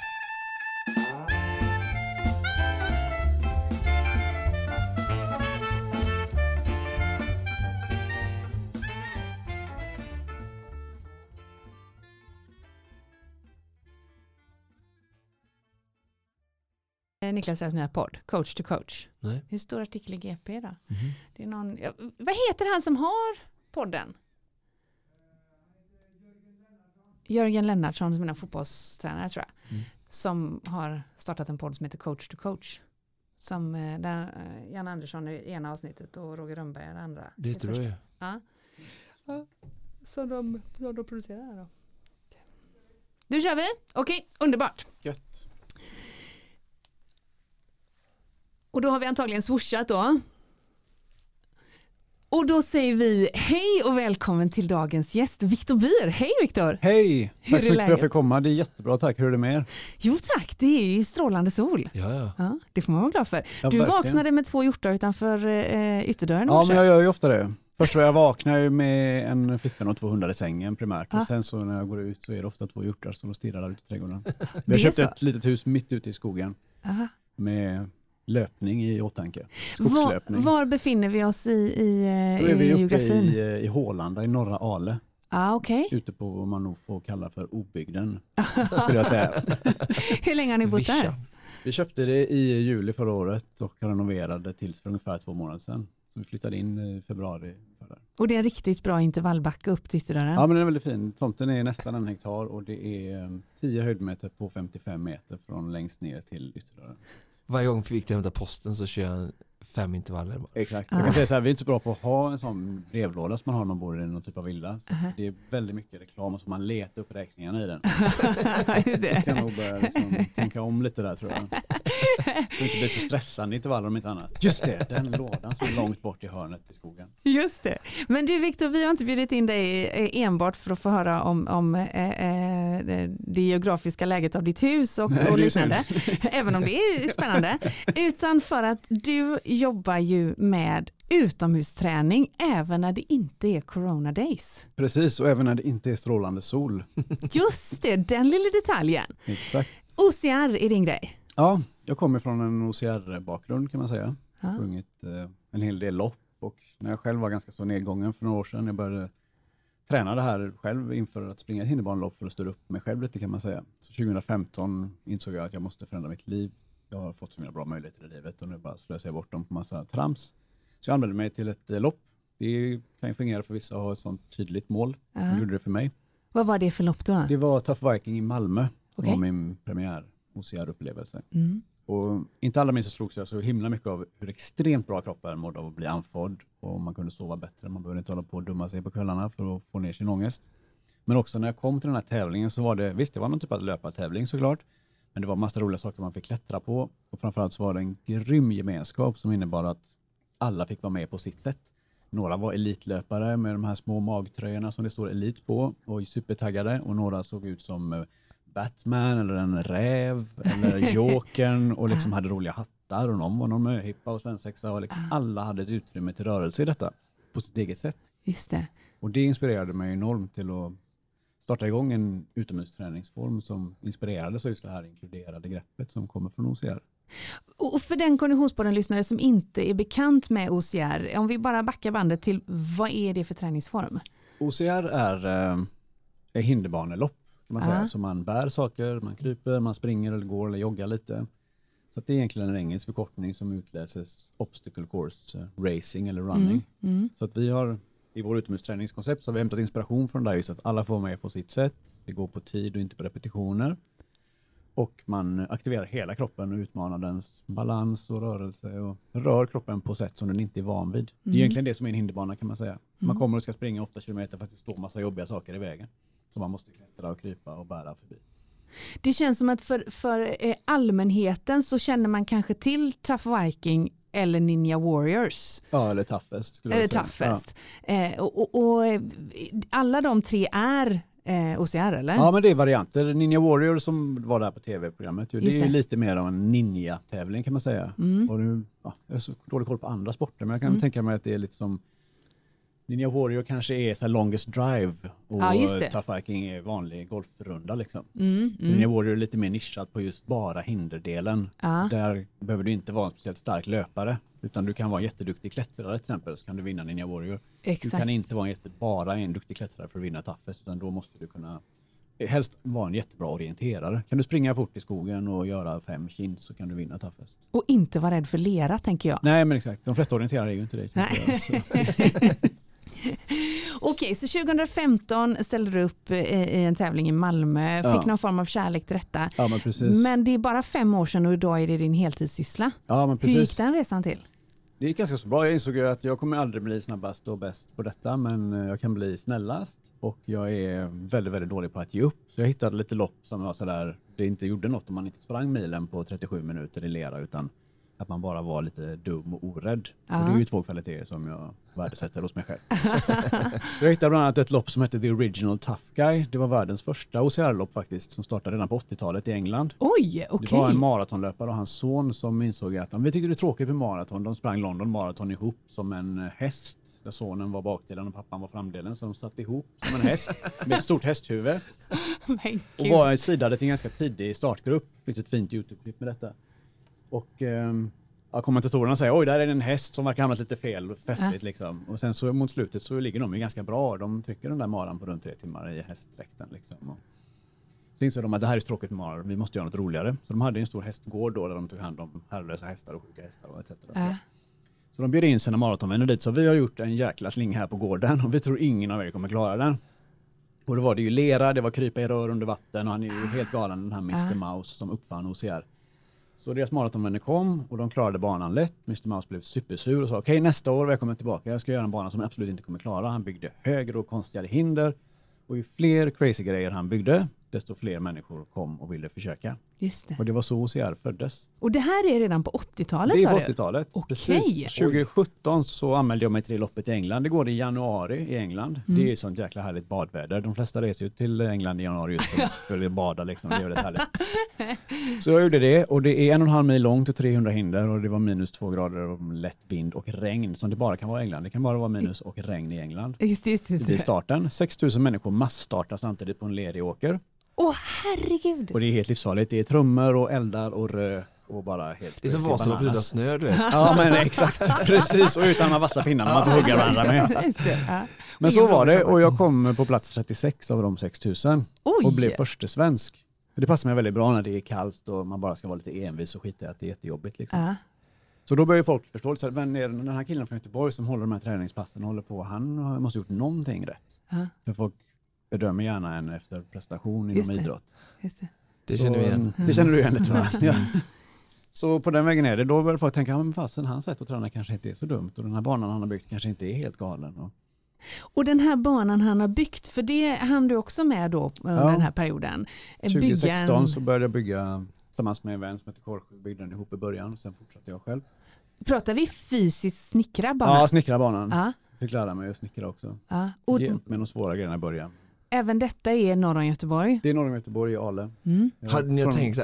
Niklas Svensson nya podd, Coach to coach. Nej. Hur stor artikel i GP då? Mhm. Det är någon, ja, vad heter han som har podden? Jörgen Lennartsson som är en fotbollstränare tror jag. Mm. Som har startat en podd som heter Coach to coach. Som eh, där eh, Jan Andersson är i ena avsnittet och Roger Rönnberg är det andra. Det i tror jag. Ja. ja. Som de, som de producerar då. Nu kör vi. Okej, underbart. Gött. Och då har vi antagligen swooshat då. Och då säger vi hej och välkommen till dagens gäst, Viktor Bier. Hej Viktor! Hej! Hur Tack så mycket för att läget? jag fick komma. Det är jättebra, tack. Hur är det med er? Jo tack, det är ju strålande sol. Ja, ja. Ja, det får man vara glad för. Ja, du verkligen. vaknade med två hjortar utanför eh, ytterdörren Ja, men jag gör ju ofta det. Först jag vaknar ju med en flickvän och två hundar i sängen primärt. Ah. Och sen så när jag går ut så är det ofta två hjortar som stirrar där ute i trädgården. [LAUGHS] Vi har köpt ett litet hus mitt ute i skogen Aha. med löpning i åtanke. Var, Skogslöpning. var befinner vi oss i, i, eh, Då är vi i uppe geografin? i, eh, i Hålanda i norra Ale. Ah, Okej, Ute på vad man nog får kalla för obygden, [LAUGHS] skulle jag säga. hur länge har ni bott där? Vi köpte det i juli förra året och renoverade tills för ungefär två månader sedan. Så vi flyttade in i februari. förra. Och det är en riktigt bra intervallbacke upp till ytterdörren? Ja men den är väldigt fin. Tomten är nästan en hektar och det är eh, 10 höjdmeter på 55 meter från längst ner till ytterdörren. Varje gång vi gick till hämta posten så kör jag fem intervaller. bara. Exakt. Ah. Jag kan säga så här, vi är inte så bra på att ha en sån brevlåda som man har när man bor i någon typ av villa. Aha. Det är väldigt mycket reklam och så man letar upp räkningarna i den. [LAUGHS] Jag ska nog börja liksom tänka om lite där tror jag. Så det inte blir så stressande intervaller om inte annat. Just det, den lådan som är långt bort i hörnet i skogen. Just det. Men du Viktor, vi har inte bjudit in dig eh, enbart för att få höra om, om eh, eh, det geografiska läget av ditt hus och, och liknande, även om det är spännande, [LAUGHS] utan för att du jobbar ju med utomhusträning även när det inte är corona days. Precis, och även när det inte är strålande sol. [LAUGHS] Just det, den lilla detaljen. Exakt. OCR är din grej. Ja, jag kommer från en OCR-bakgrund kan man säga. Ja. sprungit eh, en hel del lopp och när jag själv var ganska så nedgången för några år sedan, jag började träna det här själv inför att springa ett hinderbanelopp för att störa upp mig själv lite kan man säga. Så 2015 insåg jag att jag måste förändra mitt liv. Jag har fått så många bra möjligheter i livet och nu bara slösar jag bort dem på massa trams. Så jag anmälde mig till ett eh, lopp. Det kan ju fungera för vissa att ha ett sånt tydligt mål. Ja. Jag gjorde det för mig. Vad var det för lopp då? Det var Tough Viking i Malmö som Okej. var min premiär OCR-upplevelse. Mm. Och inte alla minst så slogs jag så himla mycket av hur extremt bra kroppen mådde av att bli andfådd och man kunde sova bättre. Man behövde inte hålla på och dumma sig på kvällarna för att få ner sin ångest. Men också när jag kom till den här tävlingen så var det, visst det var någon typ av löpartävling såklart, men det var massa roliga saker man fick klättra på och framförallt så var det en grym gemenskap som innebar att alla fick vara med på sitt sätt. Några var elitlöpare med de här små magtröjorna som det står elit på och supertaggade och några såg ut som eh, Batman eller en räv eller [LAUGHS] Jokern och liksom hade roliga hattar och någon var någon möhippa och svensexa och liksom alla hade ett utrymme till rörelse i detta på sitt eget sätt. Just det. Och det inspirerade mig enormt till att starta igång en utomhusträningsform som inspirerades av just det här inkluderade greppet som kommer från OCR. Och för den konditionspodden-lyssnare som inte är bekant med OCR, om vi bara backar bandet till vad är det för träningsform? OCR är eh, ett hinderbanelopp kan man säga. Så man bär saker, man kryper, man springer eller går eller joggar lite. Så det är egentligen en engelsk förkortning som utläses Obstacle Course eh, Racing eller Running. Mm. Så att vi har i vår utomhusträningskoncept så har vi hämtat inspiration från det där just att alla får vara med på sitt sätt. Det går på tid och inte på repetitioner. Och man aktiverar hela kroppen och utmanar dens balans och rörelse och rör kroppen på sätt som den inte är van vid. Det är Mm. egentligen det som är en hinderbana kan man säga. Man Mm. kommer och ska springa 8 kilometer för att det står massa jobbiga saker i vägen. Som man måste klättra och krypa och bära förbi. Det känns som att för, för eh, allmänheten så känner man kanske till Tough Viking eller Ninja Warriors. Ja, eller toughest. Eller. Toughest. Eh, och, och, och eh, alla de tre är eh, OCR eller? Ja. ja, men det är varianter. Ninja Warrior som var där på tv-programmet, det är det. ju lite mer av en ninja-tävling kan man säga. Mm. Och nu, ja, jag har så dålig koll på andra sporter, men jag kan Mm. tänka mig att det är lite som Ninja Warrior kanske är så här longest drive och det. Tough Viking är vanlig golfrunda. Liksom. Mm, Så Ninja mm. Warrior är lite mer nischat på just bara hinderdelen. Ja. Där behöver du inte vara en speciellt stark löpare, utan du kan vara en jätteduktig klättrare till exempel, så kan du vinna Ninja Warrior. Du Exakt. kan inte vara en jätte, bara en duktig klättrare för att vinna Toughest, utan då måste du kunna helst vara en jättebra orienterare. Kan du springa fort i skogen och göra fem chins så kan du vinna Toughest. Och inte vara rädd för lera tänker jag. Nej men exakt, de flesta orienterare är ju inte det. [LAUGHS] [LAUGHS] [LAUGHS] Okej, så 2015 ställde du upp eh, i en tävling i Malmö, Ja. fick någon form av kärlek till detta. Ja men precis. Men det är bara fem år sedan och idag är det din heltidssyssla. ja, men Hur precis. gick den resan till? Det gick ganska så bra. Jag insåg att jag kommer aldrig bli snabbast och bäst på detta, men eh, jag kan bli snällast och jag är väldigt, väldigt dålig på att ge upp. Så jag hittade lite lopp som var sådär, det inte gjorde något om man inte sprang milen på 37 minuter i lera, utan att man bara var lite dum och orädd. Ja. Och det är ju två kvaliteter som jag värdesätter hos mig själv. [LAUGHS] jag hittade bland annat ett lopp som hette The Original Tough Guy. Det var världens första OCR-lopp faktiskt som startade redan på 80-talet i England. Oj, okej. Det var en maratonlöpare och hans son som insåg att vi tyckte det är tråkigt med maraton. De sprang London Marathon ihop som en eh, häst. Där sonen var bakdelen och pappan var framdelen. Så de satt ihop som en häst [LAUGHS] med ett stort hästhuvud. Och var sidade till en ganska tidig startgrupp. Det finns ett fint Youtube-klipp med detta. Och ehm, ja, kommentatorerna säger oj, där är det en häst som verkar hamnat lite fel, festligt liksom. Och sen så mot slutet så ligger de ju ganska bra. De trycker den där maran på runt tre timmar i hästdräkten liksom. Och så insåg de att det här är tråkigt med marar, vi måste göra något roligare. Så de hade en stor hästgård då där de tog hand om herrelösa hästar och sjuka hästar och etc. Ja. Så de bjöd in sina maratonvänner dit, så vi har gjort en jäkla sling här på gården och vi tror ingen av er kommer klara den. Och då var det ju lera, det var krypa i rör under vatten och han är ju helt galen den här Mr. Mouse som uppfann OCR. Så deras maratonvänner kom och de klarade banan lätt. Mr. Mouse blev supersur och sa okej nästa år välkommen tillbaka, jag ska göra en bana som jag absolut inte kommer klara. Han byggde högre och konstigare hinder och ju fler crazy grejer han byggde, desto fler människor kom och ville försöka. Just det. Och det var så OCR föddes. Och det här är redan på 80-talet Det är på du? 80-talet. Okej. Precis. 2017 så anmälde jag mig till det loppet i England. Det går i januari i England. Mm. Det är sånt jäkla härligt badväder. De flesta reser ju till England i januari just för, att bada. Liksom. Det är väldigt härligt. [LAUGHS] Så jag gjorde det och det är en och en halv mil långt och 300 hinder och det var minus två grader och lätt vind och regn som det bara kan vara i England. Det kan bara vara minus och regn i England. Just just det. Just det. starten. 6000 människor massstartar samtidigt på en ledig åker. Åh herregud. Och det är helt livsfarligt. Det är trummor och eldar och rök och bara helt Det är som Vasaloppet utan bananas. snö du vet. Ja men exakt, [LAUGHS] precis. Och utan de här vassa pinnarna man får hugga varandra med. [LAUGHS] Men så var det och jag kom på plats 36 av de 6000 Oj! och blev förste svensk. Det passar mig väldigt bra när det är kallt och man bara ska vara lite envis och skita i att det är jättejobbigt. Liksom. Så då börjar folk förstå, så men den här killen från Göteborg som håller de här träningspassen och håller på, han måste ha gjort någonting rätt. För folk bedömer gärna en efter prestation inom Just det. idrott. Just det. Det Så, känner vi igen. Det känner du igen det tror jag. Ja. Så på den vägen är det. Då börjar folk tänka, men fasen hans sätt att träna kanske inte är så dumt och den här banan han har byggt kanske inte är helt galen. Och, Och den här banan han har byggt, för det hann du också med då under Ja. den här perioden. Eh, bygga 2016 en- så började jag bygga tillsammans med en vän som heter Korsjö, byggde den ihop i början och sen fortsatte jag själv. Pratar vi fysiskt snickra banan? Ja, snickra banan. Ja, Fick lära mig att snickra också. ja. Och med de svåra grejerna i början. Även detta är norr om Göteborg. Det är norr om Göteborg i Ale. Mm. Hade ni Från- tänkt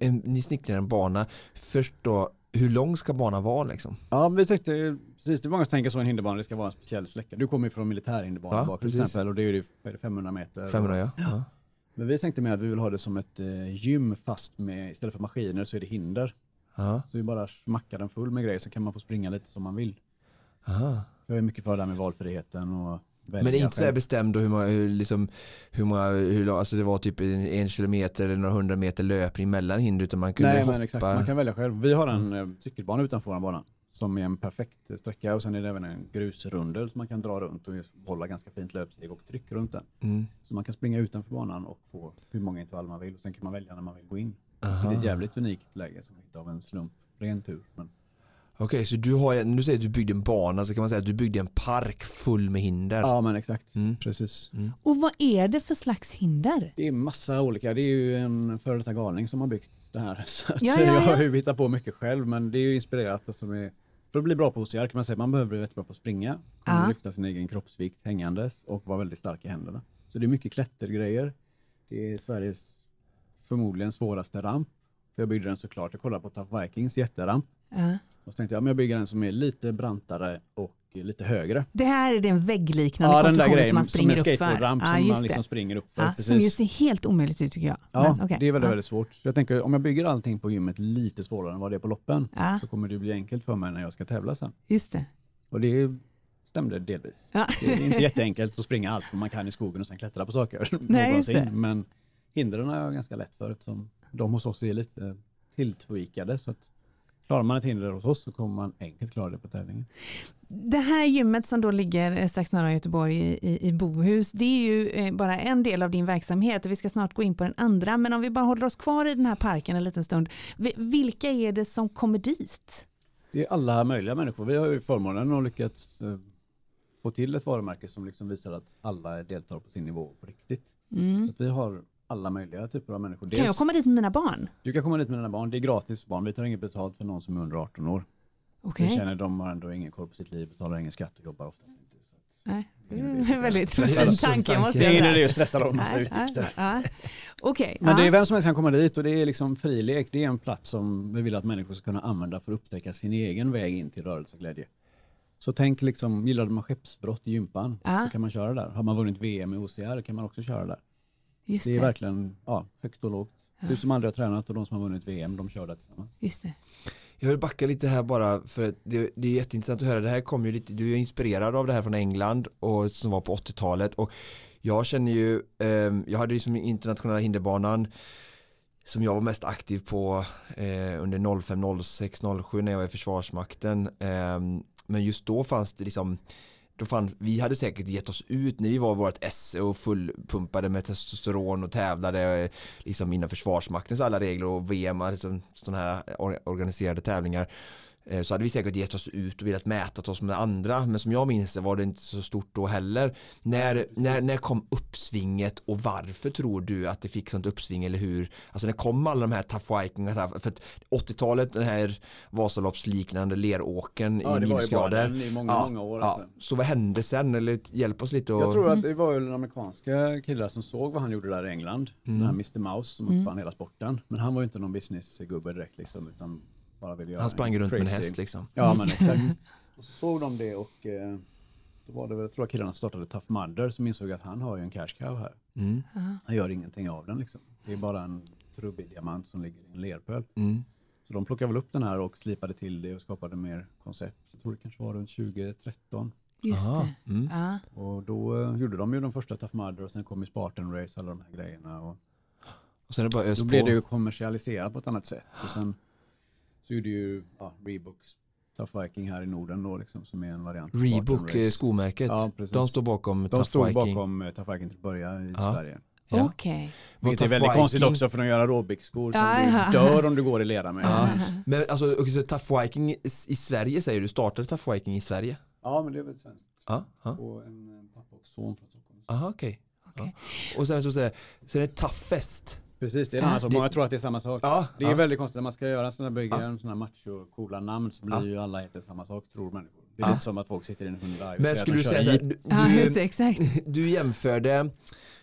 en- ni snickrar en bana, först då, hur lång ska banan vara liksom? Ja, vi tänkte, precis, det är många som tänker så en hinderbana, det ska vara en speciell släcka. Du kommer ju från militärhinderbana Ja, bak till exempel och det är ju vad är det, 500 meter. 500 ja. ja. Men vi tänkte med att vi vill ha det som ett eh, gym fast med, istället för maskiner så är det hinder. ja. Så vi bara smackar den full med grejer så kan man få springa lite som man vill. Aha. Jag är mycket för det här med valfriheten och välja Men inte så här bestämd hur många, hur, liksom, hur många, hur, alltså det var typ en, en kilometer eller några hundra meter löpning mellan hinder utan man kunde Nej hoppa. men exakt, man kan välja själv. Vi har en eh, cykelbana utanför vår bana som är en perfekt sträcka och sen är det även en grusrundel som man kan dra runt och hålla ganska fint löpsteg och tryck runt den. Mm. Så man kan springa utanför banan och få hur många intervall man vill och sen kan man välja när man vill gå in. Aha. Det är ett jävligt unikt läge som inte av en slump, ren tur. Men Okej, så du har, nu säger att du byggde en bana så kan man säga att du byggde en park full med hinder. ja men exakt, Mm. precis. Och vad är det för slags hinder? Det är massa olika, det är ju en före detta galning som har byggt det här. [LAUGHS] Så att Ja, ja, jag ja. har ju hittat på mycket själv men det är ju inspirerat alltså med, för att bli bra på OCR kan man säga, man behöver bli väldigt bra på att springa, kunna Ja. lyfta sin egen kroppsvikt hängandes och vara väldigt stark i händerna. Så det är mycket klättergrejer. Det är Sveriges förmodligen svåraste ramp. För jag byggde den såklart, jag kollade på Tough Vikings jätteramp Ja. Och så tänkte jag, men jag bygger den som är lite brantare och lite högre. Det här är den väggliknande Ja, konstruktionen som man som springer en upp för. skateboardramp Ja, som man just liksom det. springer upp för. Ja, som ju ser helt omöjligt ut tycker jag. Ja, Men, okej. det är väldigt, ja. väldigt svårt. Jag tänker om jag bygger allting på gymmet lite svårare än vad det är på loppen så kommer det bli enkelt för mig när jag ska tävla sen. just det. Och det stämde delvis. Ja. Det är inte jätteenkelt att springa allt man kan i skogen och sen klättra på saker. [LAUGHS] Nej, just. Men hindren är jag ganska lätt för eftersom de hos oss är lite tilltweakade. Så att klarar man ett hinder hos oss så kommer man enkelt klara det på tävlingen. Det här gymmet som då ligger eh, strax norra om Göteborg i, i, Bohus, det är ju eh, bara en del av din verksamhet och vi ska snart gå in på den andra. Men om vi bara håller oss kvar i den här parken en liten stund. Vi- Vilka är det som kommer dit? Det är alla möjliga människor. Vi har ju förmånen att lyckats eh, få till ett varumärke som liksom visar att alla deltar på sin nivå på riktigt. Så Mm. att vi har alla möjliga typer av människor. Kan jag Dels- komma dit med mina barn? Du kan komma dit med dina barn, det är gratis för barn. Vi tar inget betalt för någon som är under 18 år. Vi känner de har ändå ingen koll på sitt liv, betalar ingen skatt och jobbar oftast inte. Så Nej. En väldigt fin tanke måste det är ingen idé att stressa dem utgifter. ja. Okej. Men det är vem som helst kan komma dit och det är liksom frilek. Det är en plats som vi vill att människor ska kunna använda för att upptäcka sin egen väg in till rörelseglädje. Så tänk liksom, gillade man skeppsbrott i gympan Ja. så kan man köra där. Har man vunnit VM i OCR kan man också köra där. Just Det är det. verkligen ja, högt och lågt. Du som aldrig har tränat och de som har vunnit VM, de kör där tillsammans. Just det. Jag vill backa lite här bara för det, det är jätteintressant att höra. Det här kommer ju lite, du är inspirerad av det här från England och som var på 80-talet och jag känner ju, ehm, jag hade ju som internationella hinderbanan som jag var mest aktiv på eh, under 05, 06, 07 när jag var i Försvarsmakten. Ehm, men just då fanns det liksom då fanns, vi hade säkert gett oss ut när vi var i vårt esse och fullpumpade med testosteron och tävlade liksom inom Försvarsmaktens alla regler och VM, liksom, sådana här organiserade tävlingar så hade vi säkert gett oss ut och velat mäta oss med andra men som jag minns det var det inte så stort då heller när, när, när kom uppsvinget och varför tror du att det fick sånt uppsving eller hur alltså när kom alla de här tough viking för att 80-talet den här Vasaloppsliknande leråken i minusgrader i många, Ja, många år. Ja, alltså. så vad hände sen? Eller hjälp oss lite och... Jag tror att det var ju amerikanska killar som såg vad han gjorde där i England. Mm. Den här Mr Mouse som uppfann hela sporten. Men han var ju inte någon businessgubbe direkt liksom, utan bara ville göra Han sprang runt med en crazy- häst liksom. Ja men exakt. [LAUGHS] Och så såg de det och eh, då var det väl, jag tror killarna startade Tough Mudder som insåg att han har ju en cash cow här. Mm. Han gör ingenting av den liksom. Det är bara en trubbig diamant som ligger i en lerpöl. Mm. Så de plockade väl upp den här och slipade till det och skapade mer koncept. Jag tror det kanske var runt 2013. Just Aha. det. Mm. Ja. Och då eh, gjorde de ju de första Tough Mudder och sen kom ju Spartan Race alla de här grejerna. Och Och sen är det bara ös då på. blev det ju kommersialiserat på ett annat sätt. Och sen så gjorde ju ja, Reeboks Tough Viking här i Norden då liksom som är en variant. Reebok, eh, skomärket. Ja, precis. de står bakom De Tough stod Viking. bakom eh, Tough Viking till början i Ja. Sverige. Ja. Okej. Vad Vilket är Tough väldigt konstigt Viking- också för de gör aerobikskor som Ja, ja. du dör om du går i lera med. Ja. Ja. Men alltså, okej, så Tough Viking i, Sverige säger du, startade Tough Viking i Sverige? men det är väl svenskt. Ja, ja. Och en pappa och son från Stockholm. Aha, okej. Okej. Ja. Och sen så säger sen är det Toughest. Precis, det är en annan sak. Det- Många tror att det är samma sak. Ja, Det är ja. väldigt konstigt när man ska göra en sån här bygga Ja. en sån här macho coola namn så blir Ja. ju alla heter samma sak tror människor. Det är Ja. lite som att folk sitter i en Hyundai och Men säger skulle du att de säga kör så här, jeep. du, Ja, just det, exakt. [LAUGHS] du jämförde,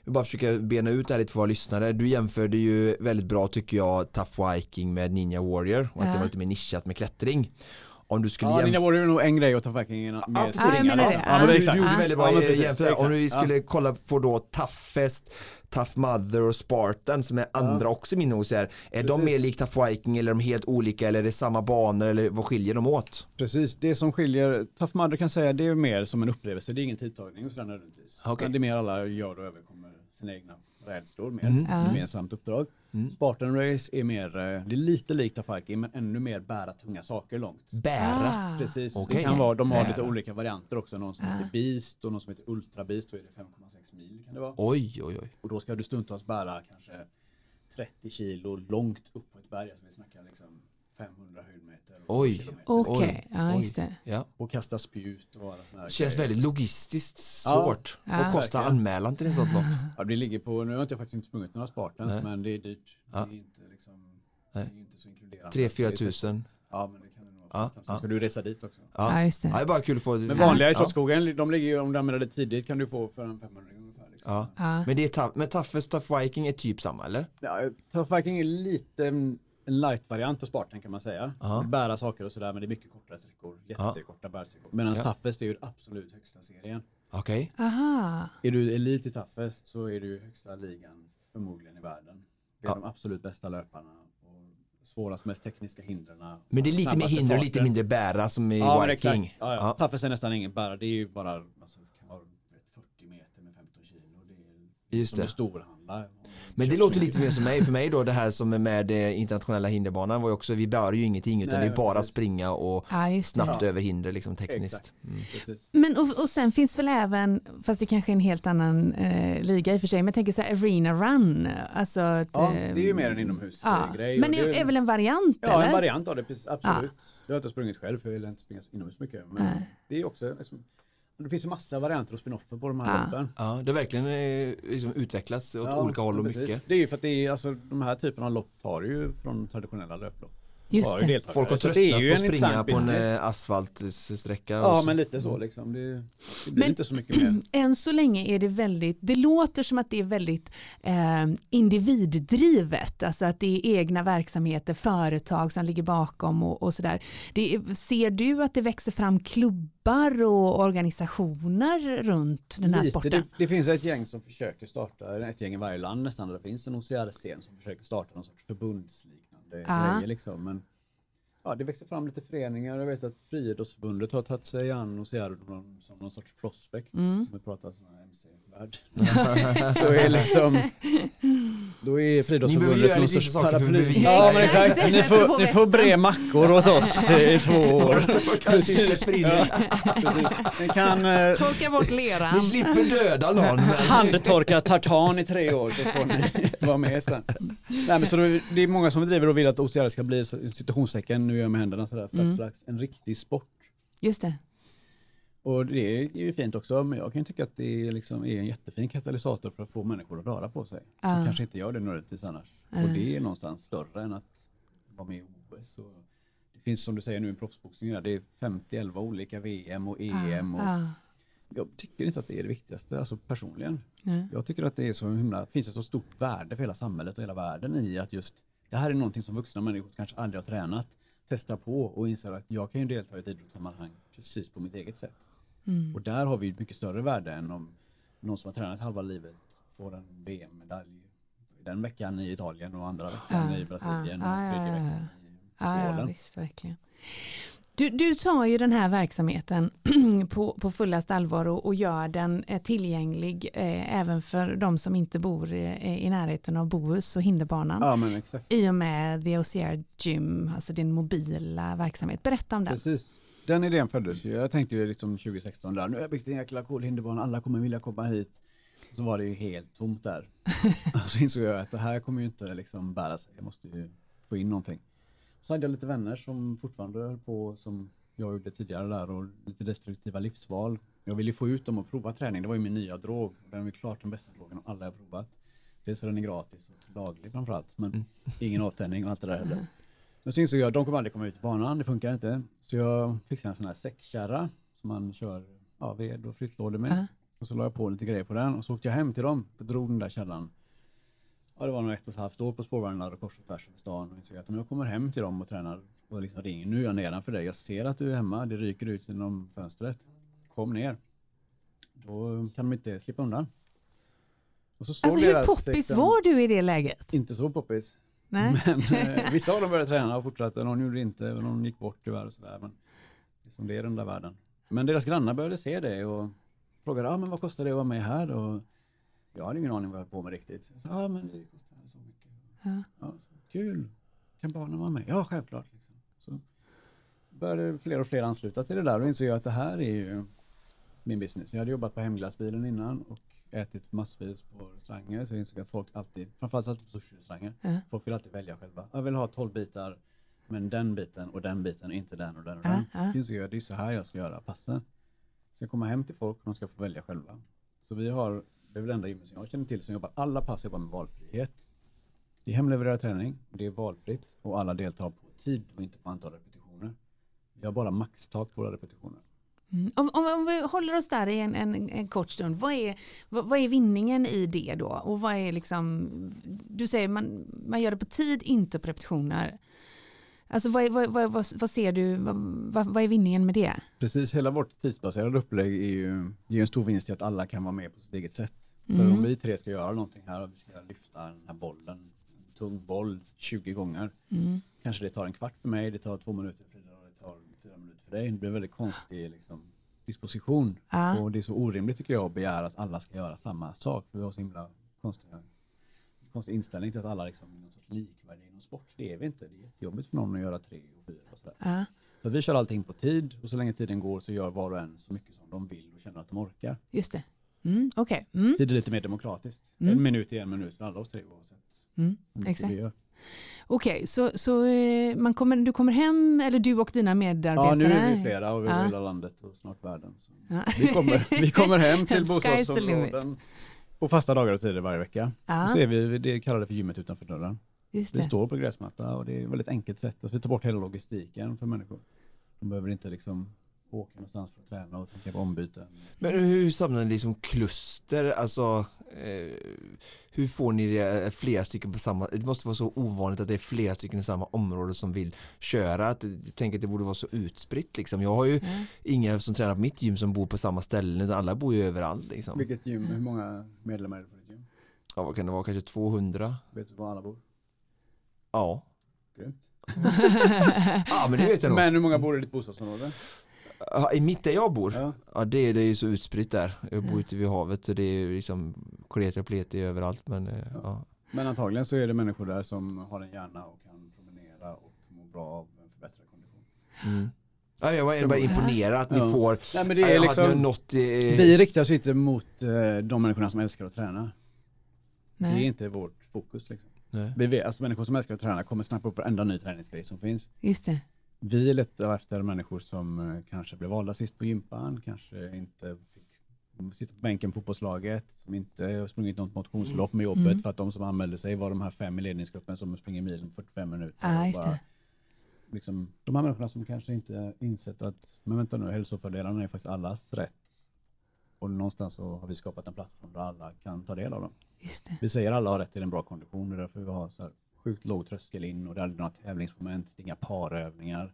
jag bara försöker bena ut det här lite för våra lyssnare, du jämförde ju väldigt bra tycker jag Tough Viking med Ninja Warrior och att det var lite mer nischat med klättring. Om du skulle Ja, jämföra är nog en grej att ta fucking med. Ja. Ja, det är du, du gjorde Ja. väldigt bra Ja, ja, jämförelse. Om vi skulle kolla på då Toughest, Tough Mother och Spartan som är andra också min OCR. Är de Precis. mer likt Tough Viking eller är de helt olika eller är det samma banor eller vad skiljer de åt? Precis, det som skiljer, Tough Mudder kan säga det är mer som en upplevelse, det är ingen tidtagning och sådär nödvändigtvis. Men det är mer alla gör och överkommer sina egna rädslor mer, Mm. Ja. gemensamt uppdrag. Spartan Race är mer, eh, det är lite likt Viking men ännu mer bära tunga saker långt. Bära. Ah. Precis, Okej. det kan vara, de har lite Bära. olika varianter också, någon som Ah. heter Beast och någon som heter Ultra Beast, då är det 5,6 mil kan det vara. Oj, oj, oj. Och då ska du stundtals bära kanske 30 kilo långt upp på ett berg, alltså vi snackar liksom 500 höjdmeter. Och Oj. Okej, Oj, ja just det. Ja. Och kasta spjut och alla såna här Känns grejer. väldigt logistiskt Ja. svårt. Ja. Vad kostar anmälan till ett sånt lopp? [LAUGHS] Ja, det ligger på, nu har jag faktiskt inte sprungit några Spartans, Nej. men det är dyrt. Ja. Det är inte liksom, det är inte så inkluderande. 3-4 Det är så- tusen. Ja, men det kan det nog Ja, vara. Sen ja. ska du resa dit också. Ja, Ja. just ja, det det. är bara kul att få Men vanliga i. Slottsskogen, de ligger ju, om du använder det tidigt kan du få för en 500 ungefär. Liksom. Ja. Ja. Men det är tough, men Toughest Tough Viking är typ samma eller? Ja, Tough Viking är lite en light-variant av Spartan kan man säga. Ja. Bära saker och sådär men det är mycket kortare sträckor. Jättekorta bärsträckor. Medan Ja. Toughest är ju absolut högsta serien. Okej. Aha. Är du elit i Toughest så är du högsta ligan förmodligen i världen. Det är Ja. de absolut bästa löparna och svårast, mest tekniska hindren. Men det är lite mer hinder och lite mindre bära som i Ja, Viking. exakt. Ja, ja. Ja. Toughest är nästan ingen bära. Det är ju bara alltså, kan vara vet, 40 meter med 15 kilo. Det är Just som det. en storhandlare. Men det låter lite mer som mig, för mig då det här som är med eh, internationella hinderbanan var ju också, vi bär ju ingenting utan Nej, det är bara precis. springa och Ja, snabbt Ja. över hinder liksom tekniskt. Mm. Men och, och sen finns väl även, fast det kanske är en helt annan eh, liga i och för sig, men jag tänker så här arena run. Alltså att, Ja, eh, det är ju mer en ja. inomhusgrej. Men och det är väl en variant Ja, eller? en variant av det, precis, absolut. Jag har inte sprungit själv för jag vill inte springa inomhus mycket. Men Nej. det är också, liksom, det finns ju massa varianter och spinoffer på de här Ja. loppen. Ja, det har verkligen liksom utvecklats åt olika håll och precis. mycket. Det är ju för att det är, alltså, de här typerna av lopp tar ju från traditionella löplopp. Just det. deltagare. Folk har Så det är tröttnat ju på en att springa på en eh, asfaltsträcka. Ja men lite så liksom. Det, det blir Men- inte så mycket mer. [CLEARS THROAT] Än så länge är det väldigt, det låter som att det är väldigt eh, individdrivet, alltså att det är egna verksamheter, företag som ligger bakom och, och sådär. Det är- Ser du att det växer fram klubbar och organisationer runt den här Lite, sporten? det, det finns ett gäng som försöker starta, ett gäng i varje land nästan, där det finns en OCR-scen som försöker starta någon sorts förbundsliknande Ja. grejer liksom. Men ja, det växer fram lite föreningar. Jag vet att Friidrottsförbundet har tagit sig an OCR som, som någon sorts prospect. Mm. Om vi pratar sån här MC-värld. [LAUGHS] så är liksom, då är Friidrottsförbundet någon sorts paraply. Ja det. men exakt, ni får, ni får bre mackor åt oss i två år. [LAUGHS] [LAUGHS] Ni kan eh, Torka bort leran. Ni slipper döda någon. handtorka tartan i tre år så får ni vara med sen. Nej, men så det, det är många som driver och vill att OCR ska bli, citationstecken, nu gör jag med händerna sådär, för Mm. att slags en riktig sport. Just det. Och det är ju fint också, men jag kan tycka att det är, liksom, är en jättefin katalysator för att få människor att röra på sig. Ja. Som kanske inte gör det nödvändigtvis annars. Ja. Och det är någonstans större än att vara med i OS. Och det finns som du säger nu i proffsboxning, där, det är 50-11 olika VM och EM. Och Ja. Jag tycker inte att det är det viktigaste, alltså personligen. Ja. Jag tycker att det är så himla, finns ett så stort värde för hela samhället och hela världen i att just det här är någonting som vuxna människor kanske aldrig har tränat, testar på och inser att jag kan ju delta i ett idrottssammanhang precis på mitt eget sätt. Mm. Och där har vi ett mycket större värde än om någon som har tränat halva livet får en VM-medalj den veckan i Italien och andra veckan Ja, i Brasilien ja, och tredje veckan i Ja, ja, Polen. visst, verkligen. Du, du tar ju den här verksamheten [CLEARS THROAT] på, på fullast allvar och, och gör den eh, tillgänglig eh, även för de som inte bor eh, i närheten av Bohus och hinderbanan. Ja men exakt. I och med The OCR Gym, alltså din mobila verksamhet. Berätta om den. Precis. Den idén föddes ju. Jag tänkte ju liksom 2016 där, nu har jag byggt en jäkla cool hinderbana, alla kommer vilja komma hit. Så var det ju helt tomt där. [LAUGHS] så insåg jag att det här kommer ju inte liksom bära sig, jag måste ju få in någonting. Så hade jag lite vänner som fortfarande höll på som jag gjorde tidigare där och lite destruktiva livsval. Jag ville ju få ut dem och prova träning, det var ju min nya drog. Den är klart den bästa drogen av alla jag provat. Dels för den är gratis och daglig framförallt, men ingen avtändning och allt det där heller. [LAUGHS] Men så insåg jag att de kommer aldrig komma ut i banan, det funkar inte. Så jag fixade en sån här säckkärra som man kör ja, ved och flyttlådor med. Ja. Och så la jag på lite grejer på den och så åkte jag hem till dem och drog den där kärran. Ja, det var nog ett och ett halvt år på spårvagnar och kors och tvärs över stan och insåg att om jag kommer hem till dem och tränar och liksom ringer, nu är jag nedanför dig, jag ser att du är hemma, det ryker ut genom fönstret. Kom ner. Då kan de inte slippa undan. Alltså hur poppis liksom- var du i det läget? Inte så poppis. Nej. Men eh, [LAUGHS] vissa av dem började träna och fortsatte, någon gjorde det inte, någon gick bort tyvärr och sådär. Men liksom det är den där världen. Men deras grannar började se det och frågade, ah, men vad kostar det att vara med här? Och jag hade ingen aning vad jag höll på med riktigt. Jag sa, ah, men det kostar så mycket. Ja. Ja, så, kul, kan barnen vara med? Ja, självklart. Liksom. Så började fler och fler ansluta till det där och insåg jag att det här är ju min business. Jag hade jobbat på hemglassbilen innan och ätit massvis på restauranger så jag insåg att folk alltid, framförallt alltid på sushi-restauranger, Ja. folk vill alltid välja själva. Jag vill ha 12 bitar men den biten och den biten, inte den och den och den. ja. Så insåg jag det är så här jag ska göra passen. Så jag kommer hem till folk och de ska få välja själva. Så vi har, det är väl enda gymmet som jag känner till som jobbar, alla pass jobbar med valfrihet. Det är hemlevererad träning, det är valfritt och alla deltar på tid och inte på antal repetitioner. Vi har bara maxtak på våra repetitioner. Mm. Om, om, om vi håller oss där i en, en, en kort stund, vad är, vad, vad är vinningen i det då? Och vad är liksom, du säger man, man gör det på tid, inte på repetitioner. Alltså vad, är, vad, vad, vad, ser du, vad, vad, är vinningen med det? Precis, hela vårt tidsbaserade upplägg är ju, ger en stor vinst i att alla kan vara med på sitt eget sätt. För Mm. om vi tre ska göra någonting här och vi ska lyfta den här bollen, en tung boll 20 gånger, Mm. kanske det tar en kvart för mig, det tar två minuter för Frida och det tar fyra minuter för dig. Det blir en väldigt konstig liksom, disposition. Ja. Och det är så orimligt tycker jag att begära att alla ska göra samma sak. För vi har så himla konstiga, konstig inställning till att alla liksom, är någon sorts likvärdiga inom sport. Det är vi inte. Det är jättejobbigt för någon att göra tre och fyra och sådär. Ja. Så vi kör allting på tid och så länge tiden går så gör var och en så mycket som de vill och känner att de orkar. Just det. Mm, Okej. Mm. Tid är lite mer demokratiskt. Mm. En minut är en minut för alla oss tre oavsett Mm. Exakt. Okej, så, så eh, man kommer, du kommer hem, eller du och dina medarbetare? Ja, nu är vi flera och vi Ja. hela landet och snart världen. Ja. Vi, kommer, vi kommer hem [LAUGHS] till bostadsområden på fasta dagar och tider varje vecka. Ja, Och så är vi, det kallar det för gymmet utanför dörren. just Vi det. står på gräsmatta och det är ett väldigt enkelt sätt. Alltså, vi tar bort hela logistiken för människor. De behöver inte liksom åka någonstans för att träna och tänka på ombyten. Men hur samlar ni liksom kluster? Alltså, eh, hur får ni det, eh, flera stycken på samma, det måste vara så ovanligt att det är flera stycken i samma område som vill köra. Att, jag tänker att det borde vara så utspritt liksom. Jag har ju Ja. inga som tränar på mitt gym som bor på samma ställe, utan alla bor ju överallt liksom. Vilket gym, hur många medlemmar är det på ditt gym? Ja, vad kan det vara, kanske 200? Vet du var alla bor? Ja. Grymt. [LAUGHS] Ja, men det vet jag nog. Men hur många bor i ditt bostadsområde? Ja, I mitt där jag bor? Ja. Ja det, är- det är ju så utspritt där. Jag bor Ja. ute vid havet och det är ju liksom kleti och pleti överallt men eh, ja. Men antagligen så är det människor där som har en hjärna och kan promenera och må bra av en förbättrad kondition. Mm. ja jag var bara imponerad att ni Ja. får Nej men det Ja, är liksom, nått i, vi riktar oss inte mot eh, de människorna som älskar att träna. Det är Nej, inte vårt fokus. Liksom. Nej. Vi vet, alltså människor som älskar att träna kommer snappa upp varenda ny träningsgrej som finns. just det. Vi letar efter människor som eh, kanske blev valda sist på gympan, kanske inte fick sitta på bänken på fotbollslaget, som inte sprungit något motionslopp med jobbet Mm. för att de som anmälde sig var de här fem i ledningsgruppen som springer milen på 45 minuter. Just bara, liksom, de här människorna som kanske inte insett att, men vänta nu, hälsofördelarna är faktiskt allas rätt. Och någonstans så har vi skapat en plattform där alla kan ta del av dem. Vi säger alla har rätt till en bra kondition, det är därför vi har så här sjukt låg tröskel in och det är aldrig några tävlingsmoment, det är inga parövningar.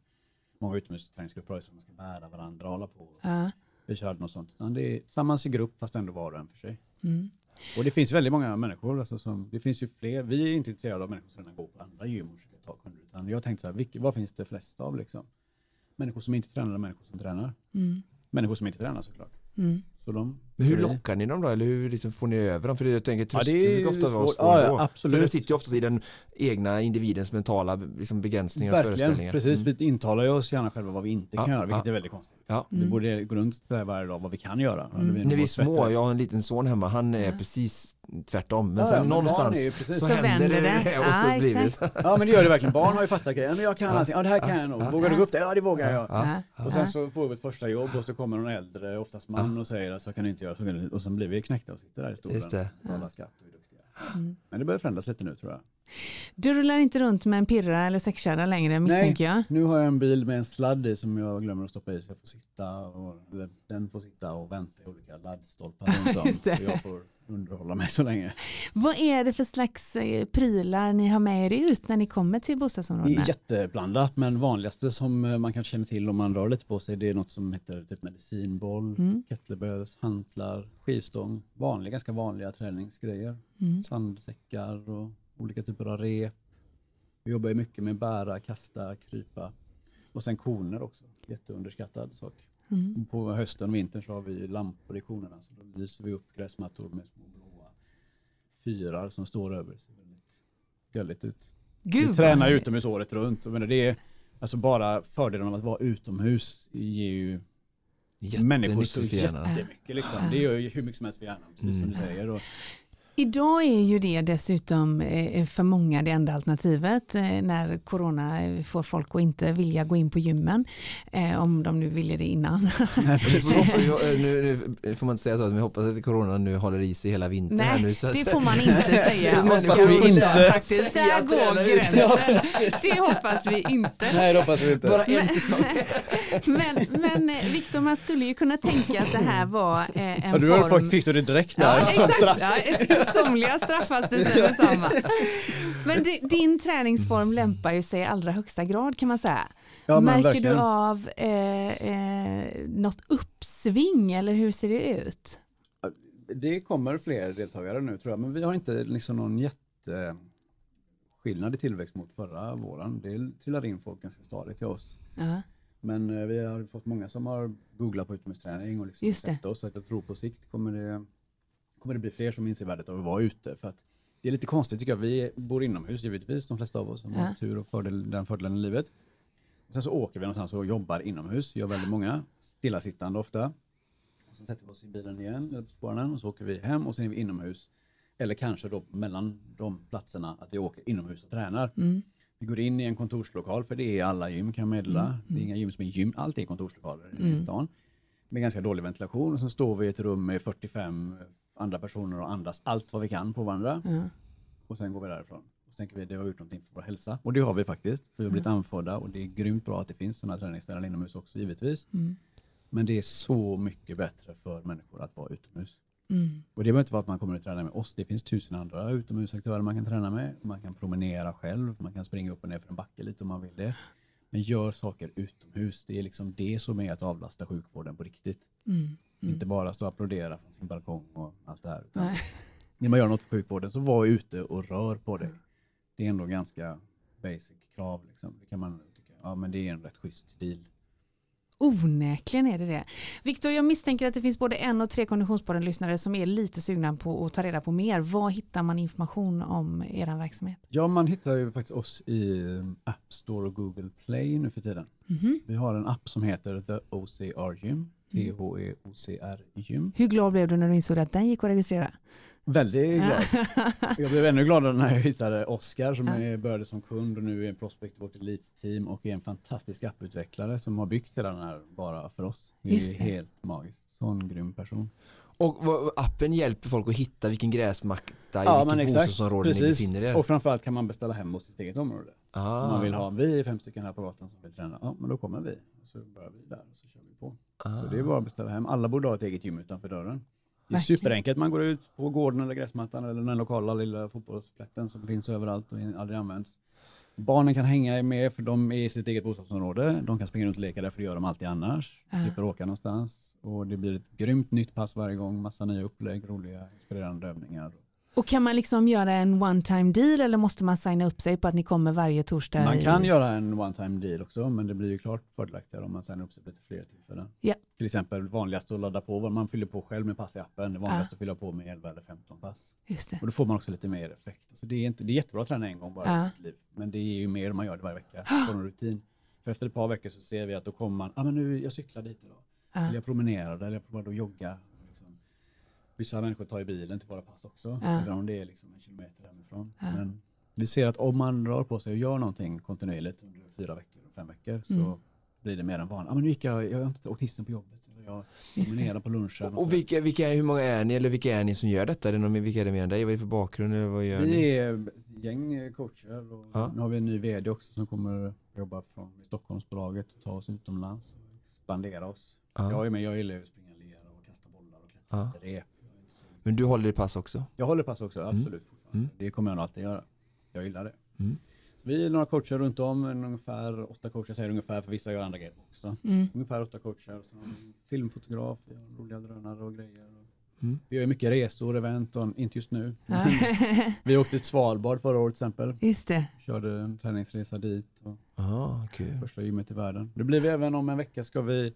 Många utomhusträningsgrupper har ju så att man ska bära varandra och hålla på. Ja. Vi kör aldrig något sånt. Utan det är tillsammans i grupp fast ändå var och en för sig. Mm. Och det finns väldigt många människor, alltså som, det finns ju fler, vi är inte intresserade av människor som redan går på andra gym och försöker ta kunder. Utan jag tänkte så här, vilka, vad finns det flest av liksom? Människor som inte tränar och människor som tränar. Mm. Människor som inte tränar såklart. Mm. Så de, Men hur lockar ni dem då? Eller hur liksom får ni över dem? För jag tänker Ja, det tröskeln är brukar ofta vara svår Ja, ja, absolut. För det sitter ju oftast i den egna individens mentala liksom, begränsningar och Verkligen, föreställningar. precis. Mm. Vi intalar ju oss gärna själva vad vi inte Ja, kan göra, vilket ja. är väldigt konstigt. Ja. Vi borde gå runt där varje dag vad vi kan göra. Mm. När vi är små, bättre. jag har en liten son hemma, han är Ja. precis tvärtom. Men Ja, sen men någonstans precis- så, Så händer vänder det, det. och så Ja, blir det. Ja men det gör det verkligen. Barn har ju fattat grejen. Men jag kan allting. Ja det här kan jag nog. Vågar du gå upp det? Ja det vågar jag. Ja. Ja. Och sen så får vi ett första jobb och så kommer någon äldre, oftast man, och säger att så kan du inte göra. Så kan du. Och sen blir vi knäckta och sitter där i stolen och betalar skatt och är duktiga. Mm. Men det börjar förändras lite nu tror jag. Du rullar inte runt med en pirra eller sexkärra längre misstänker jag? Nu har jag en bil med en sladd i som jag glömmer att stoppa i så jag får sitta och den får sitta och vänta i olika laddstolpar [LAUGHS] runt om. Jag får underhålla mig så länge. Vad är det för slags eh, prylar ni har med er ut när ni kommer till Det bostadsområdena? är jätteblandat men vanligaste som eh, man kanske känner till om man rör lite på sig det är något som heter typ medicinboll, Mm. kettlebells, hantlar, skivstång, vanliga, ganska vanliga träningsgrejer. Mm. Sandsäckar och olika typer av rep. Vi jobbar ju mycket med bära, kasta, krypa och sen koner också. Jätteunderskattad sak. Mm. På hösten och vintern så har vi lampor i konerna så då lyser vi upp gräsmattor med små blåa fyrar som står över. Det ser väldigt gulligt ut. Gud, Vi tränar utomhus året runt. Jag menar, det är, alltså bara fördelen av att vara utomhus ger ju människor så jättemycket. Liksom. Det gör ju hur mycket som helst för hjärnan, precis som Mm. du säger. Och, Idag är ju det dessutom eh, för många det enda alternativet eh, när corona eh, får folk att inte vilja gå in på gymmen. eh, Om de nu ville det innan. Det vi- [LAUGHS] nu, nu får man inte säga så, men vi hoppas att corona nu håller i sig hela vintern här Nej, nu. Så det får man inte [LAUGHS] säga. Så hoppas vi inte. Faktiskt, där går gränsen. Det hoppas vi inte. nej, det hoppas vi inte. Bara en säsong. Men, men eh, Viktor, man skulle ju kunna tänka att det här var eh, en Ja, du har form... fått, fick du det direkt Ja, där. som straff. exakt. Ja, somliga straffas det sen detsamma. Men di- din träningsform lämpar ju sig i allra högsta grad kan man säga. Ja, Märker verkligen. du av eh, eh, något uppsving eller hur ser det ut? Det kommer fler deltagare nu tror jag, men vi har inte liksom någon jätteskillnad i tillväxt mot förra våren. Det trillar in folk ganska stadigt till oss. Ja. Men eh, vi har fått många som har googlat på utomhusträning och liksom sett oss. Så att jag tror på sikt kommer det, kommer det bli fler som inser värdet av att vara ute. För att det är lite konstigt tycker jag. Vi bor inomhus givetvis, de flesta av oss som Ja. har tur och fördel, den fördelen i livet. Sen så åker vi någonstans och jobbar inomhus, gör väldigt många, stillasittande ofta. Och sen sätter vi oss i bilen igen, eller på spåren, och så åker vi hem och sen är vi inomhus. Eller kanske då mellan de platserna att vi åker inomhus och tränar. Mm. Vi går in i en kontorslokal, för det är alla gym kan jag meddela. Mm, Det är inga gym som är gym, allt är kontorslokaler i Mm. stan. Med ganska dålig ventilation och så står vi i ett rum med 45 andra personer och andas allt vad vi kan på varandra. Ja. Och sen går vi därifrån. Och så tänker vi att det har gjort någonting för vår hälsa. Och det har vi faktiskt. För vi har blivit anförda och det är grymt bra att det finns sådana träningsställen inomhus också givetvis. Mm. Men det är så mycket bättre för människor att vara utomhus. Mm. Och det behöver inte vara att man kommer att träna med oss. Det finns tusen andra utomhusaktörer man kan träna med. Man kan promenera själv. Man kan springa upp och ner för en backe lite om man vill det. Men gör saker utomhus. Det är liksom det som är att avlasta sjukvården på riktigt. Mm. Inte bara stå och applådera från sin balkong och allt det här. [LAUGHS] När man gör något för sjukvården så var ute och rör på dig. Det är ändå ganska basic krav. Liksom. Det kan man tycka, ja men det är en rätt schysst deal. Onekligen är det det. Viktor, jag misstänker att det finns både en och tre Konditionspodden-lyssnare som är lite sugna på att ta reda på mer. Var hittar man information om er verksamhet? Ja, man hittar ju faktiskt oss i um, App Store och Google Play nu för tiden. Mhm. Vi har en app som heter The OCR Gym. T-H-E-O-C-R Gym. Hur glad blev du när du insåg att den gick att registrera? Väldigt glad. [LAUGHS] Jag blev ännu gladare när jag hittade Oskar som Ja. började som kund och nu är en prospect i vårt elitteam och är en fantastisk apputvecklare som har byggt hela den här bara för oss. Det är Just det. helt magiskt. Sån grym person. Och appen hjälper folk att hitta vilken gräsmatta i Ja, vilket bostadsområde ni befinner er. Och framförallt kan man beställa hem hos sitt eget område. ah. Om man vill ha, vi är fem stycken här på gatan som vill träna, ja men då kommer vi. Och så börjar vi där och så kör vi på. Ah. Så det är bara att beställa hem. Alla borde ha ett eget gym utanför dörren. Det är Verkligen. superenkelt. Man går ut på gården eller gräsmattan eller den lokala lilla fotbollsplätten som finns överallt och aldrig används. Barnen kan hänga med för de är i sitt eget bostadsområde. De kan springa runt och leka där för det gör de alltid annars. Ja. Slipper åka någonstans. Och det blir ett grymt nytt pass varje gång. Massa nya upplägg, roliga, inspirerande övningar. Och kan man liksom göra en one time deal eller måste man signa upp sig på att ni kommer varje torsdag? Man i- kan göra en one time deal också, men det blir ju klart fördelaktigare om man signar upp sig på lite fler tillfällen. Ja. Till exempel vanligast att ladda på, vad man fyller på själv med pass i appen. Det vanligaste att fylla på med 11 eller 15 pass. Just det. Och då får man också lite mer effekt. Alltså det, är inte, det är jättebra att träna en gång bara Ja. i sitt liv. Men det är ju mer man gör det varje vecka. Får en rutin. För efter ett par veckor så ser vi att då kommer man, ah, men nu jag cyklar dit idag. Ja. Eller jag promenerade eller jag provade att jogga. Vissa människor tar ju bilen till våra pass också. Ja. Även om det är liksom en kilometer hemifrån. Ja. Men vi ser att om man rör på sig och gör någonting kontinuerligt under fyra veckor och fem veckor så Mm. blir det mer än vanligt. Ah, men nu gick jag, jag har inte åkt hissen på jobbet. Eller jag promenerade på lunchen. Och vilka, vilka, hur många är ni eller vilka är ni som gör detta? Är det någon, vilka är det mer än dig? Vad är det för bakgrund? Eller vad gör ni? Vi är ett gäng coacher och Ja. nu har vi en ny vd också som kommer jobba från Stockholmsbolaget och ta oss utomlands och expandera oss. Ja. Jag är med, jag gillar att springa lera och kasta bollar och klättra Ja. rep. Jag är inte så- Men du håller i pass också? Jag håller pass också, absolut. fortfarande. Mm. Det kommer jag nog alltid göra. Jag gillar det. Mm. Vi är några coacher runt om, ungefär åtta coacher säger ungefär, för vissa gör andra grejer också. Mm. Ungefär åtta coacher, så en filmfotograf, vi har roliga drönare och grejer. Mm. Vi gör ju mycket resor, event, och, inte just nu. Ja. [LAUGHS] Vi åkte till Svalbard förra året till exempel. Just det. Körde en träningsresa dit. Och Ah, kul. första gymmet i världen. Det blir vi även om en vecka ska vi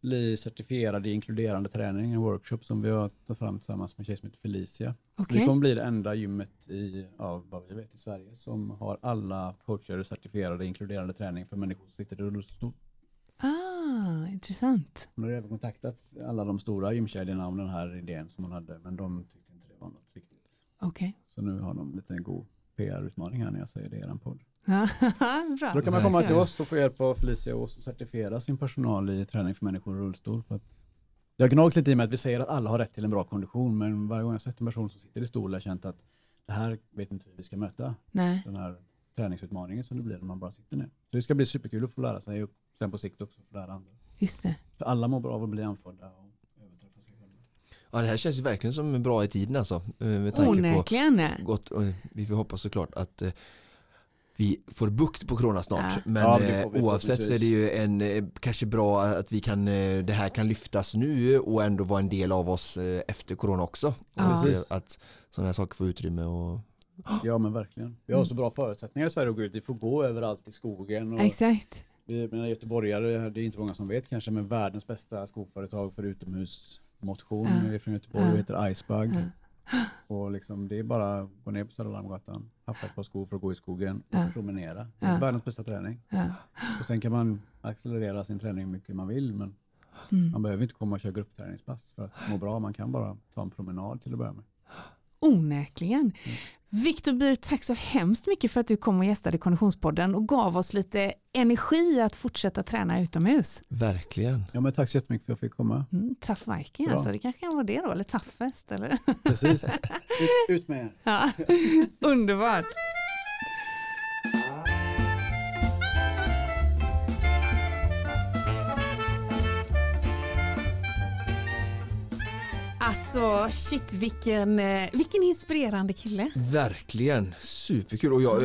bli certifierade i inkluderande träning, en workshop som vi har tagit fram tillsammans med en tjej som heter Felicia. Okej. Vi kommer bli det enda gymmet i, ja, vad vi vet i Sverige som har alla coacher certifierade i inkluderande träning för människor som sitter i rullstol. Ah, intressant. Hon har även kontaktat alla de stora gymkedjorna om den här idén som hon hade, men de tyckte inte det var något viktigt. Okej. Så nu har de lite en god PR-utmaning här när jag säger det i er podd. Ja, [LAUGHS] Bra. Då kan man komma till oss och få hjälp av Felicia och certifiera sin personal i träning för människor i rullstol. För att jag har gnagt lite i mig att vi säger att alla har rätt till en bra kondition, men varje gång jag sett en person som sitter i stol har jag känt att det här vet inte vi vi ska möta. Nej. Den här träningsutmaningen som det blir när man bara sitter ner. Så det ska bli superkul att få lära sig och sen på sikt också få lära andra. Just det. För alla mår bra av att bli anförda och överträffa sig själva. Ja, det här känns ju verkligen som bra i tiden alltså. eh, Med tanke på Onekligen. gott, och vi får hoppas såklart att eh, vi får bukt på corona snart. Ja. Men Ja, det eh, oavsett så är det ju en, eh, kanske bra att vi kan, eh, det här kan lyftas nu och ändå vara en del av oss efter corona också. Ja. Att, sådana här saker får utrymme och Ja men verkligen. Vi har så bra förutsättningar i Sverige att gå ut. Vi får gå överallt i skogen. Och Exakt. Vi menar göteborgare, det är inte många som vet kanske, men världens bästa skoföretag för utomhusmotion Ja. är från Göteborg Ja. och heter Icebug. [GASPS] Och liksom, det är bara att gå ner på Södra Larmgatan, haffa ett par skor för att gå i skogen och Ja. promenera. Det är världens bästa träning. Och sen kan man accelerera sin träning hur mycket man vill, men Mm. man behöver inte komma och köra gruppträningspass för att må bra. Man kan bara ta en promenad till att börja med. Onekligen. Viktor Byr, tack så hemskt mycket för att du kom och gästade Konditionspodden och gav oss lite energi att fortsätta träna utomhus. Verkligen. Ja, men tack så jättemycket för att jag fick komma. Mm, tough Viking Bra. alltså, det kanske kan vara det då, eller toughest eller? Precis. [LAUGHS] Ut, ut med er. Ja, [LAUGHS] underbart. Alltså shit vilken, eh, vilken inspirerande kille. Verkligen, superkul. Och jag,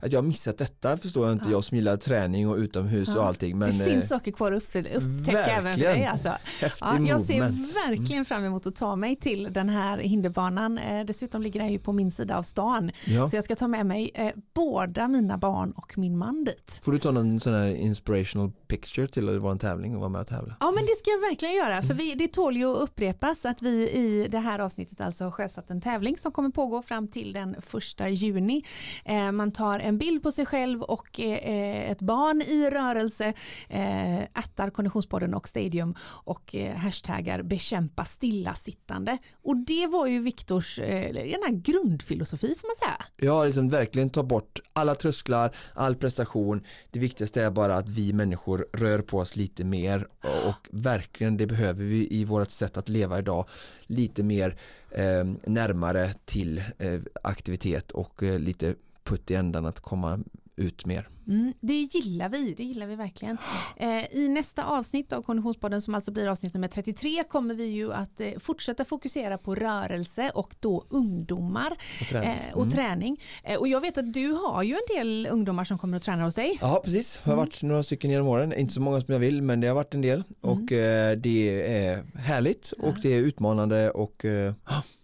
att jag har missat detta förstår jag inte, Ja. jag som gillar träning och utomhus och Ja. allting. Men det eh, finns saker kvar att upp- upptäcka även för dig. Alltså. häftig Ja, jag ser movement. Mm. verkligen fram emot att ta mig till den här hinderbanan. Eh, dessutom ligger den ju på min sida av stan. Ja. Så jag ska ta med mig eh, båda mina barn och min man dit. Får du ta någon sån här inspirational picture till vår tävling och vara med och tävla? Ja men det ska jag verkligen göra Mm. för vi, det tål ju att upprepas att vi i det här avsnittet alltså sjösatt en tävling som kommer pågå fram till den första juni. Eh, man tar en bild på sig själv och eh, ett barn i rörelse, eh, attar Konditionspodden och Stadium och eh, hashtaggar bekämpa stillasittande. Och det var ju Viktors eh, den grundfilosofi får man säga. Ja, liksom verkligen ta bort alla trösklar, all prestation. Det viktigaste är bara att vi människor rör på oss lite mer och verkligen det behöver vi i vårt sätt att leva idag. Lite mer eh, närmare till eh, aktivitet och eh, lite putt i ändan att komma ut mer. Mm, det gillar vi, det gillar vi verkligen. Eh, I nästa avsnitt av Konditionspodden som alltså blir avsnitt nummer 33 kommer vi ju att eh, fortsätta fokusera på rörelse och då ungdomar Och träning. eh, och Mm. träning. Eh, och jag vet att du har ju en del ungdomar som kommer att träna hos dig. Ja precis, det har varit några stycken genom åren, inte så många som jag vill men det har varit en del och eh, det är härligt och det är utmanande och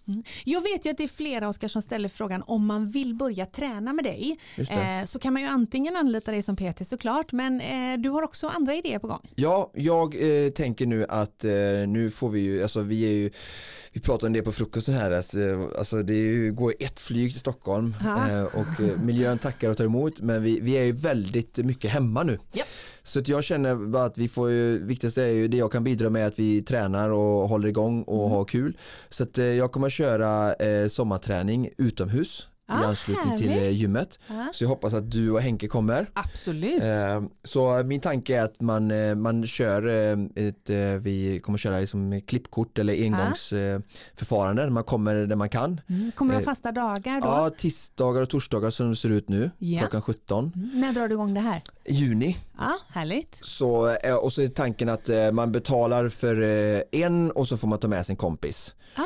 eh, Jag vet ju att det är flera Oskar som ställer frågan om man vill börja träna med dig eh, så kan man ju antingen anlita dig som PT såklart men eh, du har också andra idéer på gång. Ja, jag eh, tänker nu att eh, nu får vi ju, alltså vi är ju, vi pratar om det på frukosten här, alltså, alltså det ju, går ett flyg till Stockholm eh, och eh, miljön tackar och tar emot men vi, vi är ju väldigt mycket hemma nu. Japp. Så jag känner bara att vi får ju, viktigaste är ju det jag kan bidra med att vi tränar och håller igång och Mm. har kul. Så att eh, jag kommer köra eh, sommarträning utomhus Ah, i anslutning till härligt. eh, gymmet. Ja. Så jag hoppas att du och Henke kommer. Absolut. Eh, Så min tanke är att man, eh, man kör eh, ett, vi kommer köra liksom klippkort eller engångsförfarande. Man kommer där man kan. Mm. Kommer du ha fasta dagar då? Ja, tisdagar och torsdagar som det ser ut nu, Ja. klockan 17. Mm. När drar du igång det här? Juni. Ja, härligt. Så, och så är tanken att man betalar för en och så får man ta med sin kompis. Ah.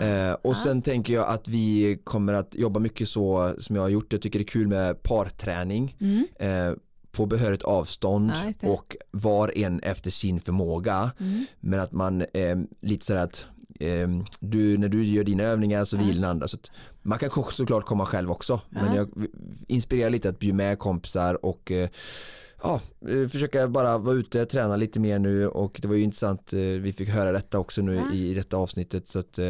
Eh, och sen tänker jag att vi kommer att jobba mycket så som jag har gjort. Jag tycker det är kul med parträning. Mm. eh, på behörigt avstånd det. och var en efter sin förmåga. Mm. Men att man eh, lite så här att eh, du, när du gör dina övningar så vill den andra. Så man kan såklart komma själv också. Ja. Men jag inspirerar lite att bjuda med kompisar och eh, ja, försöka bara vara ute, träna lite mer nu och det var ju intressant, eh, vi fick höra detta också nu Ja. i, detta avsnittet så att eh,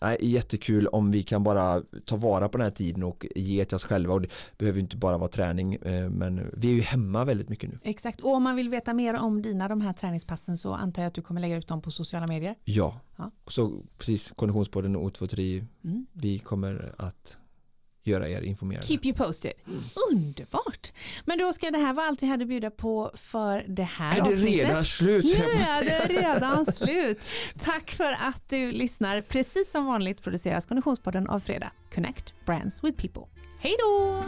Nej, jättekul om vi kan bara ta vara på den här tiden och ge till oss själva och det behöver ju inte bara vara träning eh, men vi är ju hemma väldigt mycket nu. Exakt, och om man vill veta mer om dina de här träningspassen så antar jag att du kommer lägga ut dem på sociala medier. Ja, Ja. så precis Konditionspodden och O23 Mm. vi kommer att göra er informerade. Keep you posted. Underbart. Men då ska det här vara allt vi hade att bjuda på för det här är det avsnittet. redan slut? Nu är det redan [LAUGHS] slut. Tack för att du lyssnar. Precis som vanligt produceras Konditionspodden av Fredag. Connect Brands with People. Hej då!